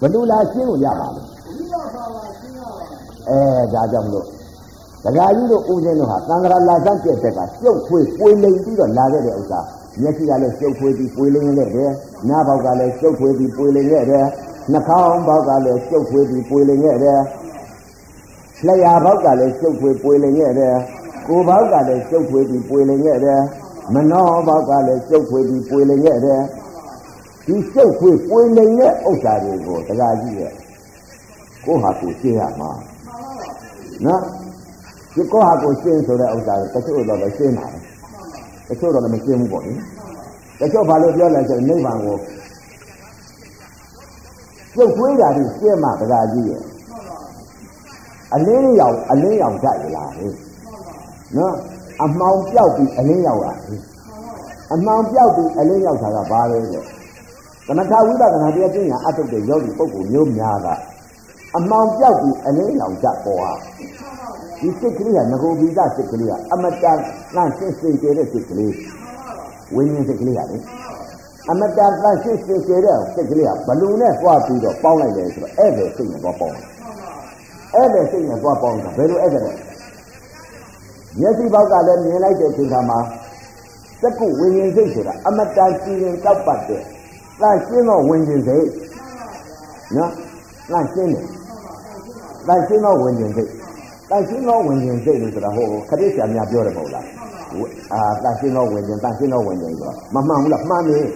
ဘယ်လိုလားရှင်းလို့ရပါလဲအဲဒါကြောင့်မလို့ဒကာကြီးတို့ဦးဇင်းတို့ဟာသံဃာလာစမ်းကျက်တက်ကကျုပ်ဖွေးပွေလိမ်ပြီးတော့လာခဲ့တဲ့ဥစ္စာမျက်စိကလည်းကျုပ်ဖွေးပြီးပွေလိမ်ခဲ့တယ်နားဘောက်ကလည်းကျုပ်ဖွေးပြီးပွေလိမ်ခဲ့တယ်နှာခေါင်းဘောက်ကလည်းကျုပ်ဖွေးပြီးပွေလိမ်ခဲ့တယ်လျှာဘောက်ကလည်းကျုပ်ဖွေးပွေလိမ်ခဲ့တယ်ကိုယ်ဘောက်ကလည်းကျုပ်ဖွေးပြီးပွေလိမ်ခဲ့တယ်မနှောဘောက်ကလည်းကျုပ်ဖွေးပြီးပွေလိမ်ခဲ့တယ် ဒီကျုပ်ဖွေးပွေလိမ်တဲ့ဥစ္စာတွေကိုဒကာကြီးရဲ့ကိုဟာကိုရှင်းရမှာနော်ဒီကိုဟာကိုရှင်းဆိုတဲ့ဥစ္စာကိုတချို့တော့လည်းရှင်းတာပဲတချို့တော့လည်းမရှင်းဘူးပေါ့လေတချို့ဘာလို့ပြောလဲဆိုရင်နိဗ္ဗာန်ကိုကျုပ်ခွေးတာဒီရှင်းမှဒကာကြီးရဲ့အလင်းရောင်အလင်းရောင်ကြိုက်လားဟဲ့နော်အမှောင်ပြောက်ပြီးအလင်းရောက်လာအမှောင်ပြောက်ပြီးအလင်းရောက်တာကဘာလဲဆို သမထဝိပဿနာတရားကျင့်ရအထုတ်တဲ့ယောဂီပုဂ္ဂိုလ်မျိုးများကအမှောင်ပြောက်ပြီးအလင်းရောင်ကြပေါ်ဟာဒီစိတ်ကလေးကငကိုပိသစိတ်ကလေးကအမတန်လန့်ရှင်းစင်ကြတဲ့စိတ်ကလေးဝိညာဉ်စိတ်ကလေးကလေအမတန်လန့်ရှင်းစင်ကြတဲ့စိတ်ကလေးကဘလူနဲ့တွားပြီးတော့ပေါင်းလိုက်တယ်ဆိုတော့အဲ့ဒါစိတ်နဲ့တွားပေါင်းအဲ့ဒါစိတ်နဲ့တွားပေါင်းတာဘယ်လိုအဲ့ဒါလဲမျက်စိဘောက်ကလည်းမြင်လိုက်တဲ့ချိန်ခါမှာစက္ကုဝိညာဉ်စိတ်ဆိုတာအမတန်ကြည်ရင်တောက်ပတ်တဲ့ လန့်ရှင်းသောဝိညာဉ်စိတ်နော်လန့်ရှင်းတယ်လန့်ရှင်းသောဝိညာဉ်စိတ်တန်ရှင်းသောဝင်ခြင်းစိတ်လို့ဆိုတာဟိုခရစ်ယာန်များပြောတယ်မဟုတ်လားအာတန်ရှင်းသောဝင်ခြင်းတန်ရှင်းသောဝင်ခြင်းဆိုတာမမှန်ဘူးလားမှန်တယ်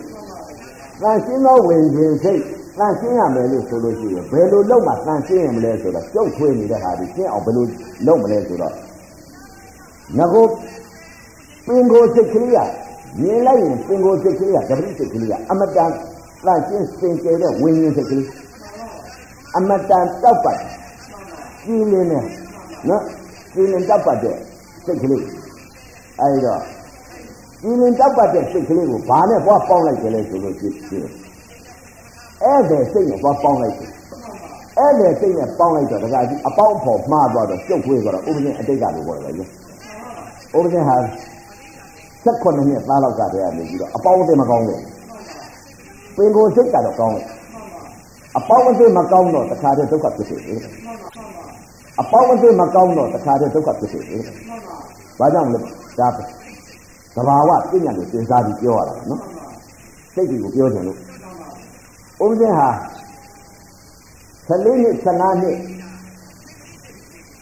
တန်ရှင်းသောဝင်ခြင်းစိတ်တန်ရှင်းရမယ်လို့ဆိုလို့ရှိရင်ဘယ်လိုလုပ်မှတန်ရှင်းရမလဲဆိုတော့ကျုပ်ထွေးနေတဲ့ဟာဒီရှင်းအောင်ဘယ်လိုလုပ်မလဲဆိုတော့ငကိုပင်ကိုစိတ်ကလေးကမြင်လိုက်ရင်ပင်ကိုစိတ်ကလေးကဓပတိစိတ်ကလေးကအမတန် တန်ရှင်းစင်ကြယ်တဲ့ဝင်ခြင်းစိတ်ကလေးအမတန်တောက်ပတ်ကြီးလင်းနေနော်ဒီလင်တောက်ပတ်တဲ့စိတ်ကလေးအဲဒီတော့ဒီလင်တောက်ပတ်တဲ့စိတ်ကလေးကိုဘာနဲ့ဘွားပေါင်းလိုက်ကြလဲဆိုလို့ရှိရင်အဲ့ဒါစိတ်နဲ့ဘွားပေါင်းလိုက်တယ်အဲ့ဒါစိတ်နဲ့ပေါင်းလိုက်တော့တခါကြီးအပေါင်းအဖော်မှားသွားတော့ကျုပ်ခွေးသွားတော့ဥပဒေအတိတ်ကလို့ပြောတယ်လေဥပဒေဟာ16နှစ်သားလောက်ကတည်းကနေပြီးတော့အပေါင်းအသင်းမကောင်းဘူး ပင်ကိုစိတ်ကတော့ကောင်းတယ်အပေါင်းအသင်းမကောင်းတော့တခါတည်းဒုက္ခဖြစ်တယ်အပေါင်းအသင်းမကောင်းတော့တခါတည်းဒုက္ခဖြစ်တယ်။ဘာကြောင့်လဲဒါသဘာဝပြညာကိုစဉ်းစားပြီးပြောရတာနော်။စိတ်ကိုပြောတယ်လို့ဥပဒေဟာ14နှစ်15နှစ်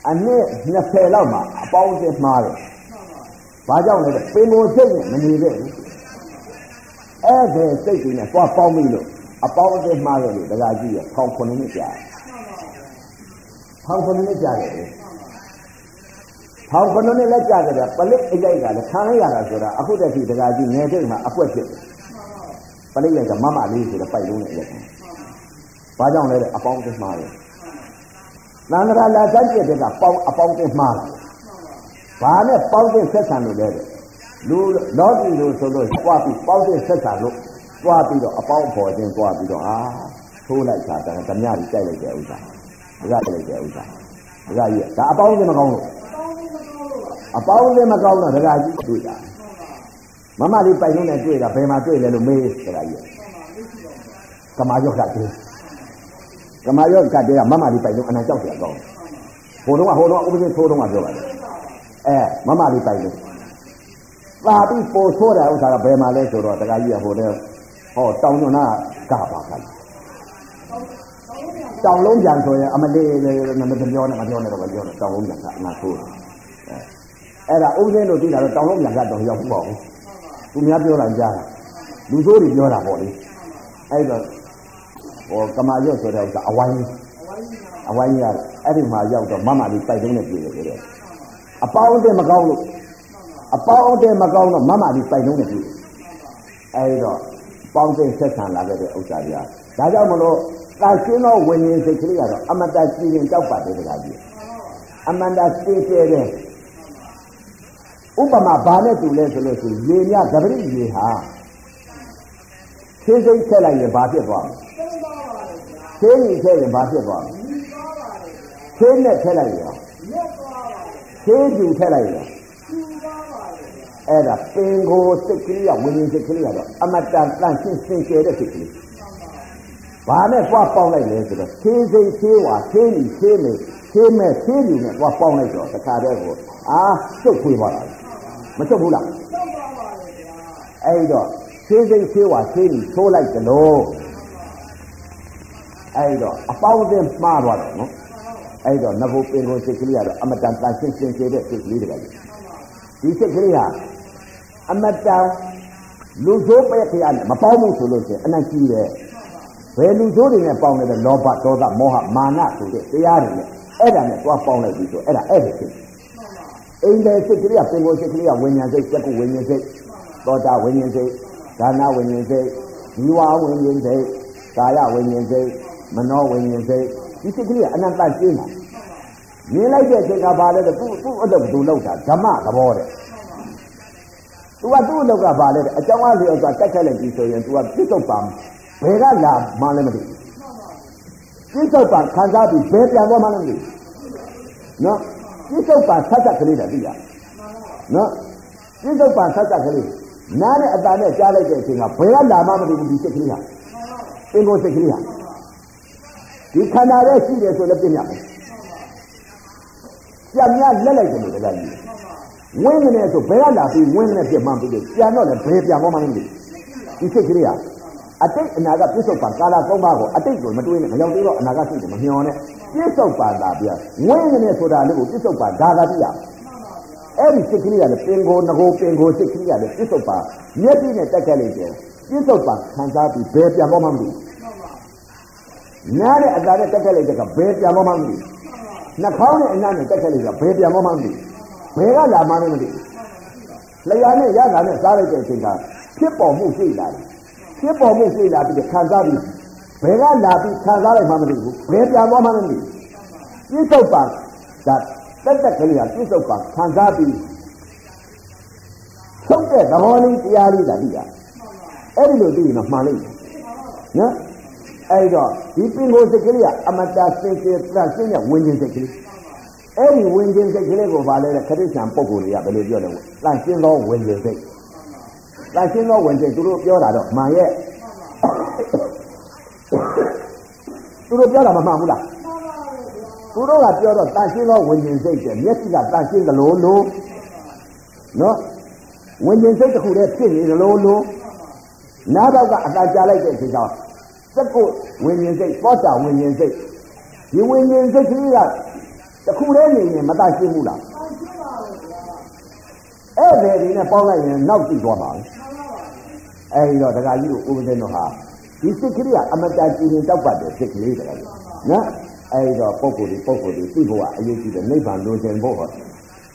အနှစ်20လောက်မှာအပေါင်းအသင်းမှားတယ်။ဘာကြောင့်လဲပင်ကိုစိတ်နဲ့မနေခဲ့ဘူး။ အဲ့ဒီစိတ်ကြီးနဲ့သွားပေါင်းပြီလို့အပေါင်းအသင်းမှားတယ်လို့တရားကြီးရထောင်9နှစ်ကြာတယ်ထောင်ခုနှစ်ကြာတယ်ထောင်ခုနှစ်လက်ကြာတယ်ပလိတ်အိတ်လိုက်ကလည်းခံရတာဆိုတာအခုတည်းကတရားကြီးငယ်တဲ့မှာအပွက်ဖြစ်တယ်ပလိတ်လိုက်ကမမလေးဆိုတော့ပိုက်လုံးနဲ့ရက်တယ်ဘာကြောင့်လဲအပေါင်းသိမှားတယ်သံဃာလာတက်ပြတဲ့ကပေါင်းအပေါင်းသိမှားတယ်ဘာနဲ့ပေါင်းသိဆက်ဆံလို့လဲ လူလောကီလို့ဆိုလို့ကြွားပြီးပေါင်းသိဆက်ဆံလို့ကြွားပြီးတော့အပေါင်းပေါ်ခြင်းကြွားပြီးတော့အာထိုးလိုက်တာတည်းဓမြကြီးကြိုက်လိုက်တဲ့ဥစ္စာဒကာလိုက်တဲ့ဥစ္စာဒကာကြီးဒါအပေါင်းလည်းမကောင်းလို့အပေါင်းလည်းမကောင်းတော့ဒကာကြီးတွေ့တာမမလေးပိုက်လုံးနဲ့တွေ့တာဘယ်မှာတွေ့လဲလို့မေးဒကာကြီးကမာယောကတည်းကမာယောကတည်းကမမလေးပိုက်လုံးအနာကြောက်ကြကောင်းဟိုတော့ဟိုတော့ဥပဒေသိုးတော့ပြောပါတယ်အဲမမလေးပိုက်လုံး သာပြီးပို့ဆိုးတဲ့ဥစ္စာကဘယ်မှာလဲဆိုတော့ဒကာကြီးကဟိုတဲ့ဟောတောင်းညွန့်နာကပါခိုင်းတောင်လုံးပြန်ဆိုရင်အမလေးမပြောနဲ့မပြောနဲ့တော့မပြောနဲ့တောင်လုံးပြန်ကအနာဆိုးတယ်အဲ့ဒါဥပဒေလို့သိတာတော့တောင်လုံးပြန်ကတော့ရောက်ဘူးပေါ့သူများပြောတာကြားတာလူဆိုးတွေပြောတာပေါ့လေအဲ့တော့ဟောကမာရွတ်ဆိုတဲ့ဥစ္စာအဝိုင်းအဝိုင်းရအဲ့ဒီမှာရောက်တော့မမလေးပိုက်တုံးနဲ့ပြည်တယ်ဆိုတော့အပေါင်းအသင်းမကောင်းလို့ အပေါင်းအသင်းမကောင်းတော့မမလေးပိုက်တုံးနဲ့ပြည်တယ်အဲ့တော့ပေါင်းတဲ့ဆက်ဆံလာခဲ့တဲ့ဥစ္စာတွေကဒါကြောင့်မလို့တာရှင်းသောဝိညာဉ်စိတ်ကလေးကတော့အမတ္တကြည်ရင်ကြောက်ပါတယ်တကားကြီးအမန္တစေးတဲတဲ့ဥပမာဘာနဲ့တူလဲဆိုလို့ရှိရင်ရေမြသပရိရေဟာသေးစိတ်ဆက်လိုက်ရင်ဘာဖြစ်သွားမလဲသေးရင်ဆက်ရင်ဘာဖြစ်သွားမလဲသေးနဲ့ထက်လိုက်ရင်သေးကျူထက်လိုက်ရင် အဲ့ဒါပင်ကိုစိတ်ကလေးကဝိညာဉ်စိတ်ကလေးကတော့အမတ္တတန့်ရှင်းစင်ကြယ်တဲ့စိတ်ကလေးပဘာနဲ့သွားပေါင်းလိုက်လဲဆိုတော့သေးစိတ်သေးဝါသေးနီသေးမေသေးမဲ့သေးနီနဲ့သွားပေါင်းလိုက်တော့တခါတည်းကိုအာကျုပ်ခွေးသွားတာမကျုပ်ဘူးလားအဲ့တော့သေးစိတ်သေးဝါသေးနီသိုးလိုက်ကြလို့အဲ့တော့အပေါင်းအသင်းမှားသွားတယ်နော်အဲ့တော့ငဘုပင်ကိုစိတ်ကလေးကတော့အမတန်တန်ရှင်းရှင်းသေးတဲ့စိတ်ကလေးတကယ်ဒီစိတ်ကလေးဟာ အမတန်လူဆိုးပဲခရနဲ့မပေါင်းဘူးဆိုလို့ရှိရင်အနံ့ကြီးတယ်ဘယ်လူဆိုးတွေနဲ့ပေါင်းလဲလောဘဒေါသမောဟမာနဆိုတဲ့တရားတွေနဲ့အဲ့ဒါနဲ့တွားပေါင်းလိုက်ပြီဆိုအဲ့ဒါအဲ့ဒါဖြစ်အိမ်တဲ့စိတ်ကလေးကပင်ကိုစိတ်ကလေးကဝိညာဉ်စိတ်စက္ကုဝိညာဉ်စိတ်သောတာဝိညာဉ်စိတ်ဒါနဝိညာဉ်စိတ်ဇီဝဝိညာဉ်စိတ်ကာယဝိညာဉ်စိတ်မနောဝိညာဉ်စိတ်ဒီစိတ်ကလေးကအနန္တကျင်းတာမြင်လိုက်တဲ့စိတ်ကဘာလဲတော့သူ့သူ့အလုပ်သူလုပ်တာဓမ္မသဘောတဲ့ သူကသူ့အလုပ်ကဘာလဲတဲ့အကြောင်းအလျော်စွာတက်ခက်လိုက်ပြီဆိုရင်သူကပြစ်တော့ပါဘယ်ကလာမှလည်းမသိပြစ်တော့ပါခံစားပြီးဘယ်ပြန်သွားမှလည်းမသိနော်ပြစ်တော့ပါဆက်ဆက်ကလေးတည်းသိရနော်ပြစ်တော့ပါဆက်ဆက်ကလေးနားနဲ့အတန်နဲ့ကြားလိုက်တဲ့အချိန်ကဘယ်ကလာမှမသိဘူးဒီစိတ်ကလေးဟာအင်ကိုစိတ်ကလေးဟာဒီခန္ဓာရဲ့ရှိတယ်ဆိုလည်းပြည့်ညတ်မယ်ကြံမြလက်လိုက်တယ်လို့တကယ်ကြီး ဝင်းနေတယ်ဆိုဘယ်ကလာပြီးဝင်းနေပြမှန်းပြီးတယ်ပြန်တော့လည်းဘယ်ပြန်ပေါ်မှန်းမသိဒီစိတ်ကလေးဟာအတိတ်အနာကပြစ္ဆုတ်ပံကာလသုံးပါးကိုအတိတ်ကိုမတွေးနဲ့မရောက်သေးတော့အနာကစိတ်ကိုမမျောနဲ့ပြစ္ဆုတ်ပံသာပြဝင်းနေဆိုတာလေးကိုပြစ္ဆုတ်ပံဒါသာပြရအဲ့ဒီစိတ်ကလေးကလည်းပင်ကိုငကိုပင်ကိုစိတ်ကလေးကလည်းပြစ္ဆုတ်ပံမျက်စိနဲ့တက်ခဲ့လိုက်တယ်ပြစ္ဆုတ်ပံခံစားပြီးဘယ်ပြန်ပေါ်မှမသိနားနဲ့အသာနဲ့တက်ခဲ့လိုက်တဲ့ကဘယ်ပြန်ပေါ်မှမသိနှာခေါင်းနဲ့အနားနဲ့တက်ခဲ့လိုက်ကဘယ်ပြန်ပေါ်မှမသိ ဘယ်ကလာမှလည်းမသိလျာနဲ့ရတာနဲ့စားလိုက်တဲ့အချိန်ကဖြစ်ပေါ်မှုရှိလာတယ်ဖြစ်ပေါ်မှုရှိလာပြီးခံစားပြီးဘယ်ကလာပြီးခံစားလိုက်မှမသိဘူးဘယ်ပြန်သွားမှလည်းမသိပြစ္ဆုတ်ပါဒါတက်တက်ကလေးကပြစ္ဆုတ်ပါခံစားပြီးထုတ်တဲ့သဘောလေးတရားလေးသာသိရအဲ့ဒီလိုသိရင်တော့မှန်လိမ့်မယ်နော်အဲ့တော့ဒီပင်ကိုယ်စိတ်ကလေးကအမတာစင်ကြယ်သတ်စင်းတဲ့ဝิญဉ်စိတ်ကလေး အဲ့ဒီဝင်ခြင်းစိတ်ကလေးကိုပါလဲတဲ့ခရစ်ယာန်ပုဂ္ဂိုလ်တွေကဘယ်လိုပြောလဲဝင်တန်ရှင်းသောဝင်ခြင်းစိတ်တန်ရှင်းသောဝင်ခြင်းသူတို့ပြောတာတော့မှန်ရဲ့သူတို့ပြောတာမမှန်ဘူးလားသူတို့ကပြောတော့တန်ရှင်းသောဝင်ခြင်းစိတ်တယ်မျက်စိကတန်ရှင်းသလိုလိုနော်ဝင်ခြင်းစိတ်တစ်ခုတည်းဖြစ်နေသလိုလိုနားတော့ကအတန်ကြာလိုက်တဲ့အချိန်ကျတော့စက်ကိုဝင်ခြင်းစိတ်ပောတာဝင်ခြင်းစိတ်ဒီဝင်ခြင်းစိတ်ကလေးက တစ်ခုတည်းနေရင်မတန်ရှင်းဘူးလားအဲ့ဒီဒီနဲ့ပေါင်းလိုက်ရင်နောက်ကြည့်သွားပါမယ်အဲဒီတော့ဒကာကြီးတို့ဥပဒေတော်ဟာဒီစိတ်ကလေးကအမတန်ကြည်ရင်တောက်ပတ်တဲ့စိတ်ကလေးတကယ်နော်အဲဒီတော့ပုံကိုယ်ဒီပုံကိုယ်ဒီသိဖို့ကအရေးကြီးတယ်နိဗ္ဗာန်လိုချင်ဖို့ဟော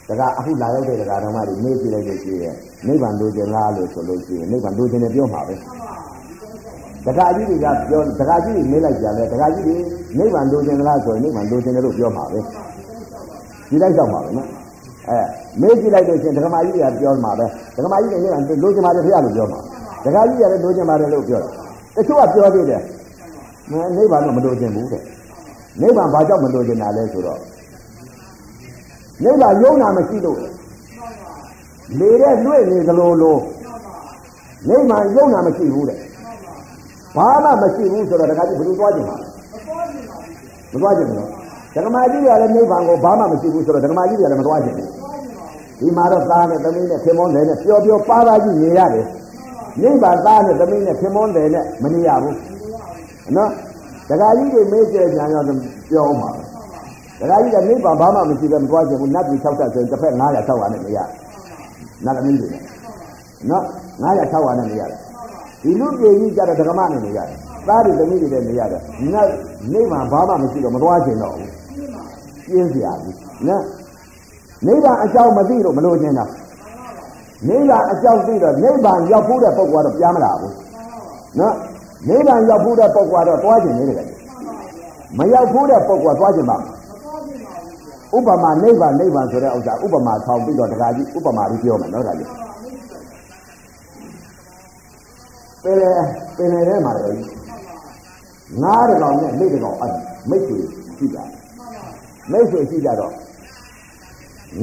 ဒကာအခုလာရောက်တဲ့ဒကာတော်မတွေမေးကြည့်လိုက်လို့ရှိရင်နိဗ္ဗာန်လိုချင်လားလို့ဆိုလို့ရှိရင်နိဗ္ဗာန်လိုချင်တယ်ပြောမှာပဲဒကာကြီးတွေကပြောဒကာကြီးတွေမေးလိုက်ကြတယ်ဒကာကြီးတွေနိဗ္ဗာန်လိုချင်လားဆိုရင်နိဗ္ဗာန်လိုချင်တယ်လို့ပြောမှာပဲ ဒီလိုက်တော့မှာပဲနော်အဲမေးကြည့်လိုက်လို့ရှိရင်ဒကမာကြီးတွေကပြောမှာပဲဒကမာကြီးတွေနိဗ္ဗာန်လိုချင်ပါတယ်ဖေရလို့ပြောမှာဒကာကြီးတွေကလိုချင်ပါတယ်လို့ပြောတယ်တချို့ကပြောသေးတယ်နိဗ္ဗာန်တော့မလိုချင်ဘူးတဲ့နိဗ္ဗာန်ဘာကြောင့်မလိုချင်တာလဲဆိုတော့နိဗ္ဗာန်ယုံနာမရှိလို့လေတဲ့လွဲ့နေသလိုလိုနိဗ္ဗာန်ယုံနာမရှိဘူးတဲ့ဘာမှမရှိဘူးဆိုတော့တခါကြီးဘယ်လိုသွားကြမှာမသွားကြဘူးနော် ဓမ္မကြီးတွေကလည်းနိဗ္ဗာန်ကိုဘာမှမရှိဘူးဆိုတော့ဓမ္မကြီးတွေကလည်းမသွားကြဘူးဒီမှာတော့သားနဲ့သမီးနဲ့ခင်မွန်းတယ်နဲ့ပျော်ပျော်ပါပါကြီးနေရတယ်နိဗ္ဗာန်သားနဲ့သမီးနဲ့ခင်မွန်းတယ်နဲ့မနေရဘူးနော်ဒကာကြီးတွေမေးကြကြရောပြောအောင်ပါဒကာကြီးကနိဗ္ဗာန်ဘာမှမရှိပဲမသွားချင်ဘူးနတ်ပြည်60ဆိုရင်တစ်ဖက်900 600နဲ့နေရနတ်သမီးတွေနဲ့နော်900 600နဲ့နေရတယ်ဒီလူပြေကြီးကြတော့ဒကမနဲ့နေရတယ်သားတွေသမီးတွေနဲ့နေရတယ်နတ်နိဗ္ဗာန်ဘာမှမရှိတော့မသွားချင်တော့ဘူး ပြင်းစရာကြီးနော်နိဗ္ဗာန်အကြောင်းမသိလို့မလို့ချင်တာနိဗ္ဗာန်အကြောင်းသိတော့နိဗ္ဗာန်ရောက်ဖို့တဲ့ပုဂ္ဂိုလ်ကတော့ပြန်မလာဘူးနော်နိဗ္ဗာန်ရောက်ဖို့တဲ့ပုဂ္ဂိုလ်ကတော့တွားကျင်နေတယ်မရောက်ဖို့တဲ့ပုဂ္ဂိုလ်ကတွားကျင်ပါဥပမာနိဗ္ဗာန်နိဗ္ဗာန်ဆိုတဲ့ဥစ္စာဥပမာထောင်ပြီးတော့တခါကြီးဥပမာပြီးပြောမယ်နော်ဒါကြီးပင်လေပင်လေထဲမှာလေငါးတကောင်နဲ့မိတ်တကောင်အမိတ်ဆွေရှိတာ မိတ်ဆွေရှိကြတော့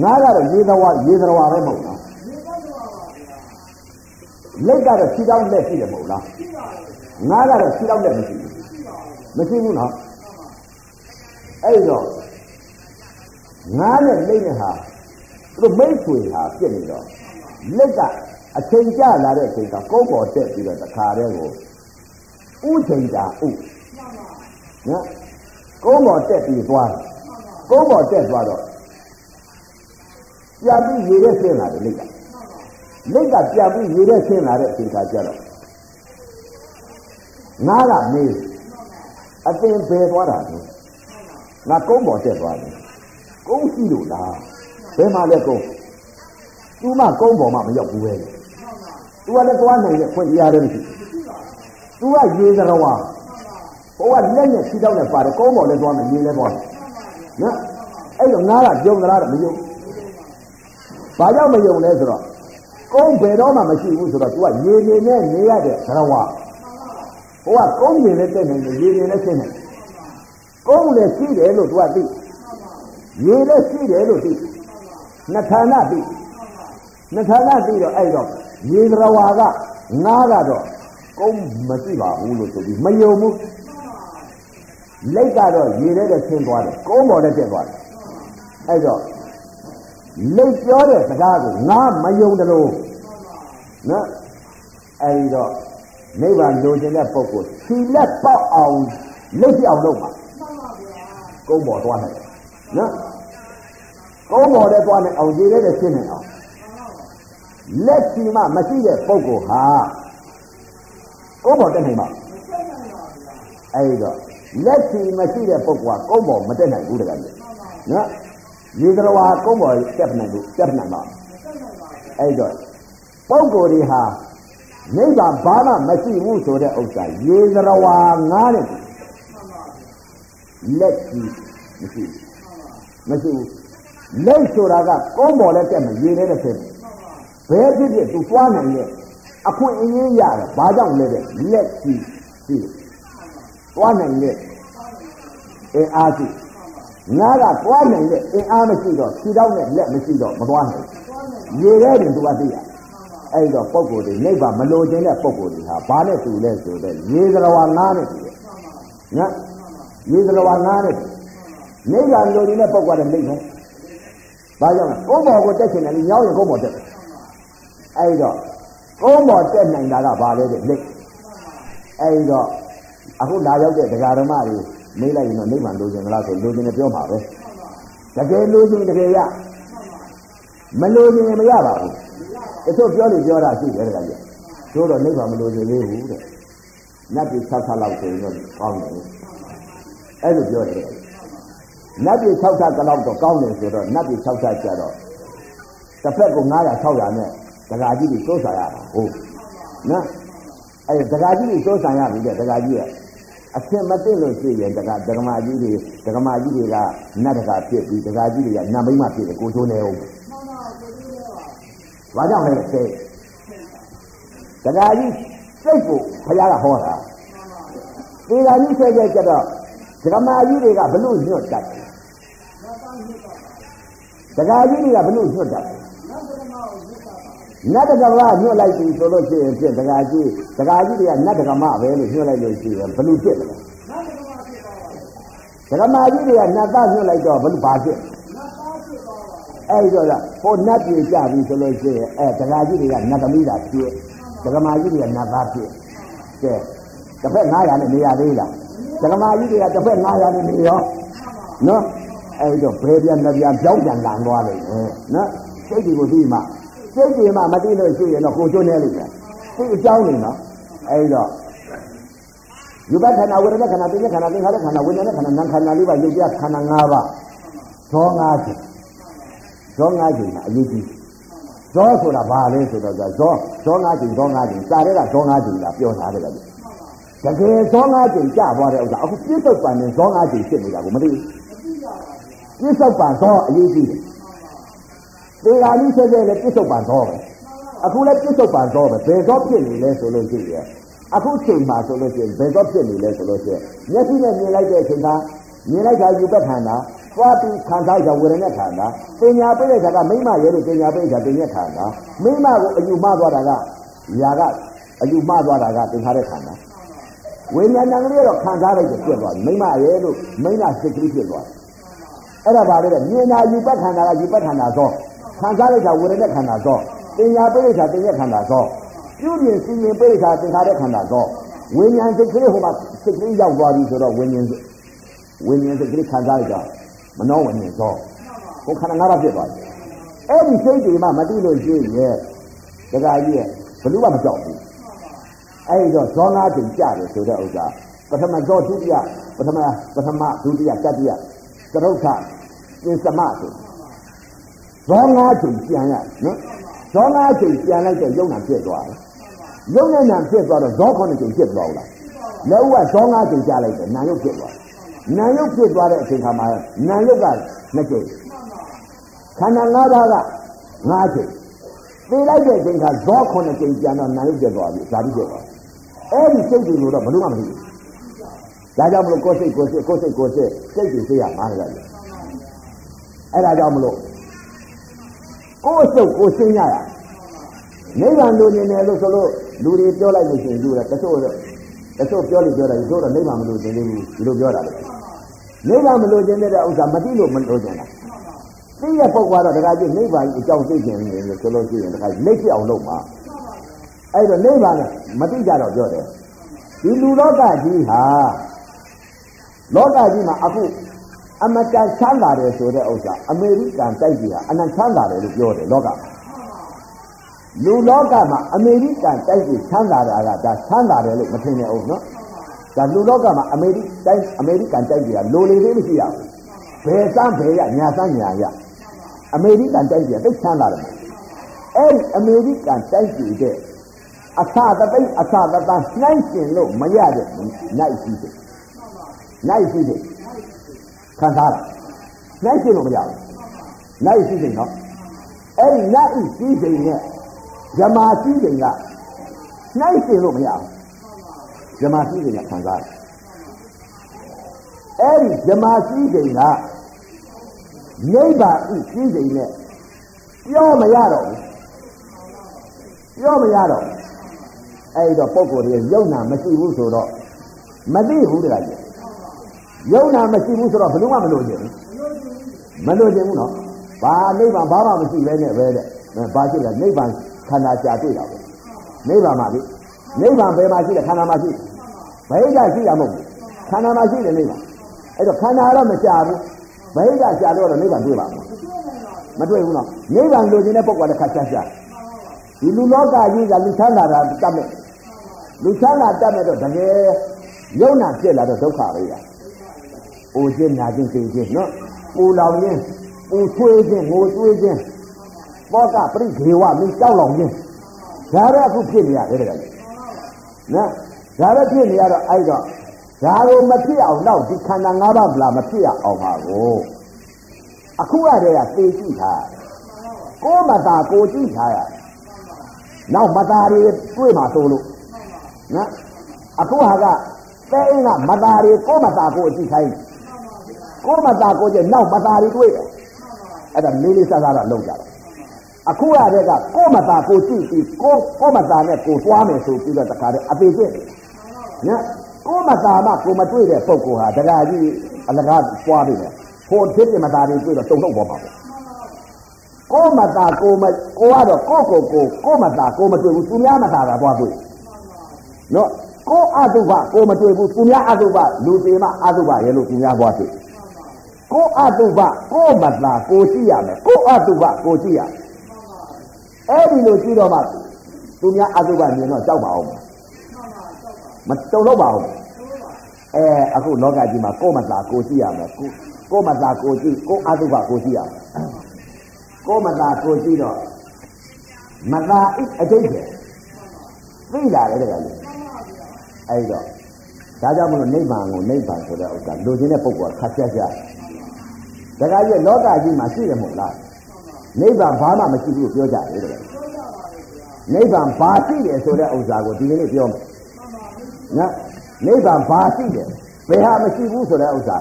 ငါးကတော့ရေသဝရေသဝပဲမဟုတ်လားလက်ကတော့ခြေတောင်းလက်ရှိတယ်မဟုတ်လားငါးကတော့ခြေတောင်းလက်မရှိဘူးမရှိဘူးနော်အဲ့တော့ငါးနဲ့လိမ့်နဲ့ဟာသူတို့မိတ်ဆွေဟာပြစ်နေတော့လက်ကအချိန်ကျလာတဲ့အချိန်ကကုန်းပေါ်တက်ပြီးတော့တခါတည်းကိုဥချိန်တာဥနော်ကုန်းပေါ်တက်ပြီးသွား ကုန်းပေါ်တက်သွားတော့ပြန်ပြီးရေထဲဆင်းလာတယ်လက်ကလက်ကပြန်ပြီးရေထဲဆင်းလာတဲ့အချိန်ကကြတော့ငါးကမေးအတင်ဘယ်သွားတာလဲငါကုန်းပေါ်တက်သွားတယ်ကုန်းရှိလို့လားဘယ်မှာလဲကုန်းသူမှကုန်းပေါ်မှာမရောက်ဘူးပဲသူကလည်းသွားနိုင်တဲ့ခွင့်တရားလည်းမရှိသူကရေသရဝါဟိုကလက်နဲ့ခြေထောက်နဲ့ပါတယ်ကုန်းပေါ်လည်းသွားမယ်ရေလည်းသွားမယ် နော်အဲ့တော့ငါကကြုံကြလားမယုံဘာကြောင့်မယုံလဲဆိုတော့ကုန်းဘယ်တော့မှမရှိဘူးဆိုတော့ तू ကရေနေနဲ့နေရတဲ့သရဝါဟိုကကုန်းရေလည်းတက်နေတယ်ရေနေလည်းဆင်းနေတယ်ကုန်းလည်းရှိတယ်လို့ तू ကသိရေလည်းရှိတယ်လို့သိနှစ်ဌာနသိနှစ်ဌာနသိတော့အဲ့တော့ရေသရဝါကငါးကတော့ကုန်းမရှိပါဘူးလို့ဆိုပြီးမယုံဘူး လက်ကတော့ရေထဲနဲ့ဆင်းသွားတယ်ကုန်းပေါ်နဲ့တက်သွားတယ်အဲ့တော့လိတ်ပြောတဲ့စကားကိုငါမယုံတယ်လို့နော်အဲဒီတော့နိဗ္ဗာန်လိုချင်တဲ့ပုဂ္ဂိုလ်ခြိလက်ပေါက်အောင်လိတ်ပြောင်းလုပ်ပါကုန်းပေါ်သွားနိုင်နော်ကုန်းပေါ်တဲ့သွားနိုင်အောင်ရေထဲနဲ့ရှင်းနိုင်အောင်လက်ချီမှမရှိတဲ့ပုဂ္ဂိုလ်ဟာကုန်းပေါ်တက်နိုင်ပါအဲဒီတော့ လက်ချီမရှိတဲ့ပုဂ္ဂိုလ်ကကုန်းပေါ်မတက်နိုင်ဘူးတကယ်နော်ရေကရဝါကုန်းပေါ်တက်နိုင်လို့တက်နိုင်ပါအဲ့တော့ပုဂ္ဂိုလ်တွေဟာနိဗ္ဗာန်ဘာမှမရှိဘူးဆိုတဲ့ဥစ္စာရေကရဝါငားတဲ့လက်ကြီးမရှိမရှိဘူးလက်ဆိုတာကကုန်းပေါ်လည်းတက်မယ်ရေထဲလည်းဖြစ်တယ်ဘယ်ဖြစ်ဖြစ်သူသွားနိုင်ရဲ့အခွင့်အရေးရတယ်ဘာကြောင့်လဲတဲ့လက်ကြီးရှိ သွားနိုင်ရဲ့အဲအားရှိငါကသွားနိုင်တဲ့အင်အားမရှိတော့ခြေထောက်နဲ့လက်မရှိတော့မသွားနိုင်ရေထဲတင်သူကသိရအဲ့တော့ပုံကိုယ်တွေနိဗ္ဗာန်မလိုချင်တဲ့ပုံကိုယ်တွေဟာဘာနဲ့တူလဲဆိုတော့ရေသရဝငါးနဲ့တူတယ်နော်ရေသရဝငါးနဲ့နိဗ္ဗာန်လိုချင်တဲ့ပုံကလည်းလိမ့်မယ်ဘာကြောင့်လဲကုန်းပေါ်ကိုတက်ချင်တယ်ညောင်းရင်ကုန်းပေါ်တက်တယ်အဲ့တော့ကုန်းပေါ်တက်နိုင်တာကဘာလဲတဲ့လိမ့်အဲ့တော့ အခုလာရောက်တဲ့ဒကာဓမ္မတွေမေးလိုက်ရင်တော့နိဗ္ဗာန်လိုချင်လားဆိုလိုချင်တယ်ပြောမှာပဲတကယ်လိုချင်တကယ်ရမလိုချင်မရပါဘူးတချို့ပြောလို့ပြောတာရှိတယ်တကယ်ကြီးတို့တော့နိဗ္ဗာန်မလိုချင်သေးဘူးတဲ့နတ်ပြည်6ဆလောက်ဆိုရင်တော့ကောင်းတယ်အဲ့လိုပြောတယ်နတ်ပြည်6ဆကတော့တော့ကောင်းတယ်ဆိုတော့နတ်ပြည်6ဆကျတော့တစ်ဖက်ကို900 600နဲ့ဒကာကြီးတွေစိုးစားရတာဟုတ်နော်အဲ့ဒကာကြီးတွေစိုးစားရပြီတဲ့ဒကာကြီးရဲ့ အဆင်မသိလို့ရှိရင်တကဒကမာကြီးတွေဒကမာကြီးတွေကနတ်တကာဖြစ်ပြီးဒကာကြီးတွေကနတ်မိမဖြစ်တယ်ကိုချိုးနေအောင်ဘာကြောင့်လဲစိတ်ဒကာကြီးစိတ်ကိုဘုရားကဟောတာဒီကကြီးဆက်ကြကြတော့ဒကမာကြီးတွေကဘလို့ညွတ်တတ်တယ်ဒကာကြီးတွေကဘလို့ညွတ်တတ်တယ် နတ်တကမညွတ်လိုက်ပြီဆိုလို့ရှိရင်ဖြစ်ဒကာကြီးဒကာကြီးတွေကနတ်တကမပဲလို့ညွတ်လိုက်လို့ရှိရင်ဘယ်လိုဖြစ်လဲဒကမာကြီးတွေကနတ်သားညွတ်လိုက်တော့ဘယ်လိုပါဖြစ်အဲ့တော့ကဟိုနတ်ပြေကြပြီဆိုလို့ရှိရင်အဲဒကာကြီးတွေကနတ်သမီးတာဖြစ်ဒကမာကြီးတွေကနတ်သားဖြစ်ကဲတစ်ဖက်900နဲ့နေရသေးလားဒကမာကြီးတွေကတစ်ဖက်900နဲ့နေရောနော်အဲ့တော့ဘယ်ပြန်လက်ပြန်ကြောက်ကြံလာသွားလိမ့်မယ်နော်စိတ်ဒီကိုသိမှ စိတ်တွေမှမသိလို့ရှိရင်တော့ကိုကျွန်းနေလိမ့်မယ်စိတ်အကြောင်းနေနော်အဲ့တော့ယူဘခန္ဓာဝေဒနာခန္ဓာသိဉ္ခန္ဓာသင်္ခါရခန္ဓာဝိညာဉ်ခန္ဓာနာမ်ခန္ဓာလေးပါယုတ်ပြခန္ဓာ၅ပါးဇော၅ချက်ဇော၅ချက်ကအရေးကြီးဇောဆိုတာဘာလဲဆိုတော့ဇောဇော၅ချက်ဇော၅ချက်စာရဲကဇော၅ချက်လာပြောထားတယ်လေတကယ်ဇော၅ချက်ကြသွားတဲ့ဥစ္စာအခုပြစ္ဆုတ်ပန်နဲ့ဇော၅ချက်ဖြစ်နေတာကိုမသိဘူးပြစ္ဆုတ်ပန်ဇောအရေးကြီးတယ် သေဃာလိဆက်ဆက်လည်းပြစ္ဆုတ်ပန်သောပဲအခုလည်းပြစ္ဆုတ်ပန်သောပဲဘယ်သောဖြစ်နေလဲဆိုလို့ရှိရင်အခုချိန်မှာဆိုလို့ရှိရင်ဘယ်သောဖြစ်နေလဲဆိုလို့ရှိရင်မျက်စိနဲ့မြင်လိုက်တဲ့အချိန်ကမြင်လိုက်တာယူပတ်ခန္ဓာသွားပြီးခံစားကြဝေဒနာခန္ဓာပညာပိတဲ့ခါကမိမရဲလို့ပညာပိတာပညာခန္ဓာမိမကိုအယူမှားသွားတာကຢာကအယူမှားသွားတာကသင်္ခါရခန္ဓာဝိညာဏကလေးတော့ခံစားလိုက်တယ်ပြက်သွားပြီမိမရဲ့လို့မိမစိတ်ကလေးပြက်သွားတယ်အဲ့ဒါပါလေမြင်တာယူပတ်ခန္ဓာကယူပတ်ခန္ဓာသော ခံစားလိုက်တာဝေဒနာခန္ဓာသောတင်ညာပိဋကတင်ညာခန္ဓာသောပြုမြင်စီရင်ပိဋကသင်္ခါရခန္ဓာသောဝိညာဉ်စိတ်ကလေးဟိုမှာစိတ်ကလေးရောက်သွားပြီဆိုတော့ဝိညာဉ်ဝိညာဉ်စိတ်ကလေးခံစားလိုက်တာမနှောဝိညာဉ်သောဟိုခန္ဓာငါးပါးဖြစ်သွားတယ်အဲ့ဒီစိတ်တွေမှမသိလို့ရှိရဲ့တခါကြီးရဲ့ဘလို့မှမကြောက်ဘူးအဲ့ဒီတော့ဇောနာချိန်ကြတယ်ဆိုတဲ့ဥစ္စာပထမဇောဒုတိယပထမပထမဒုတိယတတိယသရုပ်ထသင်္သမဆို ဇောနာချိန်ပြန်ရနော်ဇောနာချိန်ပြန်လိုက်တဲ့ယုံနာဖြစ်သွားတယ်ယုံနဲ့နာဖြစ်သွားတော့ဇောခုနှစ်ချိန်ဖြစ်သွားဘူးလားလက်ဦးကဇောနာချိန်ကြလိုက်တယ်နာယုတ်ဖြစ်သွားနာယုတ်ဖြစ်သွားတဲ့အချိန်ခါမှာနာယုတ်ကနှစ်ချိန်ခန္ဓာ၅ပါးက၅ချိန်သိလိုက်တဲ့အချိန်ခါဇောခုနှစ်ချိန်ပြန်တော့နာယုတ်ဖြစ်သွားပြီဇာတိဖြစ်သွားအဲ့ဒီစိတ်တွေကိုတော့ဘယ်လို့မှမသိဘူးဒါကြောင့်မလို့ကိုယ်စိတ်ကိုယ်စိတ်ကိုယ်စိတ်ကိုယ်စိတ်စိတ်တွေသိရမှာလေအဲ့ဒါကြောင့်မလို့ ကိုယ်စုပ်ကိုရှင်းရရနိဗ္ဗာန်လိုနေတယ်လို့ဆိုလို့လူတွေပြောလိုက်လို့ရှိရင်လူတွေတချို့တော့တချို့ပြောလို့ပြောတယ်တို့တော့နိဗ္ဗာန်မလိုချင်သေးဘူးဒီလိုပြောတာလေနိဗ္ဗာန်မလိုချင်တဲ့ဥစ္စာမသိလို့မလိုချင်တာသိရပုဂ္ဂိုလ်ကတော့တခါကျနိဗ္ဗာန်အကြောင်းသိခြင်းနေလို့ဆိုလို့ရှိရင်တခါလက်ဖြစ်အောင်လုပ်မှာအဲ့တော့နိဗ္ဗာန်မသိကြတော့ပြောတယ်ဒီလူလောကကြီးဟာလောကကြီးမှာအခု အမတန်ချမ်းသာတယ်ဆိုတဲ့ဥစ္စာအမေရိကန်တိုက်ကြီးဟာအနံချမ်းသာတယ်လို့ပြောတယ်လောကမှာလူလောကမှာအမေရိကန်တိုက်ကြီးချမ်းသာတာကဒါချမ်းသာတယ်လို့မထင်နဲ့အောင်နော်ဒါလူလောကမှာအမေရိတိုင်းအမေရိကန်တိုက်ကြီးကလိုလေလေးမရှိရဘူးဘယ်စမ်းဘယ်ရညာစမ်းညာရအမေရိကန်တိုက်ကြီးကသိချမ်းသာတယ်အဲ့ဒီအမေရိကန်တိုက်ကြီးတဲ့အသတသိအသတတနှိုင်းရှင်လို့မရတဲ့နိုင်ရှိတယ်နိုင်ရှိတယ် ခံစားတာနိုင်ရှင်လို့မရဘူးနိုင်ရှိတယ်နော်အဲ့ဒီနိုင်ရှိတယ်နဲ့ဇမာရှိတယ်ကနိုင်ရှင်လို့မရဘူးဇမာရှိတယ်ကခံစားတယ်အဲ့ဒီဇမာရှိတယ်ကနိဗ္ဗာန်ဤရှိတယ်နဲ့ပြောမရတော့ဘူးပြောမရတော့ဘူးအဲ့တော့ပုံကိုယ်တွေယုံနာမရှိဘူးဆိုတော့မသိဘူးတခါကြီး ယုံနာမရှိဘူးဆိုတော့ဘယ်လို့မှမလို့ချင်ဘူးမလို့ချင်ဘူးနော်ဘာနိဗ္ဗာန်ဘာမှမရှိပဲနဲ့ပဲတဲ့ဘာရှိလဲနိဗ္ဗာန်ခန္ဓာကြာတွေ့တာပဲနိဗ္ဗာန်မှာပြီနိဗ္ဗာန်ဘယ်မှာရှိလဲခန္ဓာမှာရှိဘယ်ကရှိတာမဟုတ်ဘူးခန္ဓာမှာရှိတယ်နိဗ္ဗာန်အဲ့တော့ခန္ဓာတော့မကြာဘူးဘယ်ကကြာတော့နိဗ္ဗာန်တွေ့ပါ့မတွေ့ဘူးနော်နိဗ္ဗာန်လိုချင်တဲ့ပုဂ္ဂိုလ်တစ်ခါချာချာဒီလူလောကကြီးကလူချမ်းသာတာတတ်မဲ့လူချမ်းသာတတ်မဲ့တော့တကယ်ယုံနာဖြစ်လာတော့ဒုက္ခပဲရ။ အိုခြင်းနာခြင်းသိခြင်းနော်။ပူလောင်ခြင်းပူဆွေးခြင်းငိုဆွေးခြင်းဘောကပရိခေဝမင်းကြောက်လောင်ခြင်းဒါတော့အခုဖြစ်နေရတယ်တကယ်နော်ဒါတော့ဖြစ်နေရတော့အဲ့တော့ဒါကိုမဖြစ်အောင်တော့ဒီခန္ဓာ၅ပါးဗလားမဖြစ်ရအောင်ပါကိုအခုရတဲ့ကသိကြည့်တာကိုမသာကိုကြည့်ထားရနောက်မသားတွေတွေ့မှာဆိုလို့နော်အခုဟာကတဲ့အင်းကမသားတွေကိုမသားကိုအကြည့်ခိုင်း ကိုမသားကိုကျနောက်မသားတွေတွေ့တယ်အဲ့ဒါလေးလေးစားစားတော့လုံးကြတယ်အခုရတဲ့ကကိုမသားကိုကြည့်ပြီးကိုကိုမသားနဲ့ကိုသွားမယ်ဆိုပြီးတော့တခါတည်းအပေကျင့်နော်ကိုမသားမှကိုမတွေ့တဲ့ပုံကဟာတခါကြီးအလကားပွားပြီလေဟိုဖြစ်ပြမသားတွေတွေ့တော့တုံ့တော့ပေါ်ပါပဲကိုမသားကိုမကိုကတော့ကိုကိုကိုကိုမသားကိုမတွေ့ဘူးသူများမသားတာသွားတွေ့နော်ကိုအတုပကိုမတွေ့ဘူးသူများအတုပလူသေးမအတုပရဲ့လို့သူများသွားတွေ့ ကိုအတုပကိုမသားကိုကြည့်ရမယ်ကိုအတုပကိုကြည့်ရအဲ့ဒီလိုကြည့်တော့မှသူများအတုပမြင်တော့ကြောက်ပါအောင်မတုံတော့ပါဘူးအဲအခုလောကကြီးမှာကိုမသားကိုကြည့်ရမယ်ကိုကိုမသားကိုကြည့်ကိုအတုပကိုကြည့်ရမယ်ကိုမသာကိုကြည့်တော့မသာအိအတိတ်ပဲသိလာတယ်တကယ်လို့အဲ့တော့ဒါကြောင့်မလို့နိဗ္ဗာန်ကိုနိဗ္ဗာန်ဆိုတဲ့ဥစ္စာလူချင်းတဲ့ပုဂ္ဂိုလ်ကခက်ချက်ကြ တကယ်ကြီးလောကကြီးမှာရှိတယ်မဟုတ်လားနိဗ္ဗာန်ဘာမှမရှိဘူးပြောကြတယ်တကယ်နိဗ္ဗာန်ဘာရှိတယ်ဆိုတဲ့ဥစ္စာကိုဒီကနေ့ပြောမယ်နော်နိဗ္ဗာန်ဘာရှိတယ်ဘယ်ဟာမရှိဘူးဆိုတဲ့ဥစ္စာ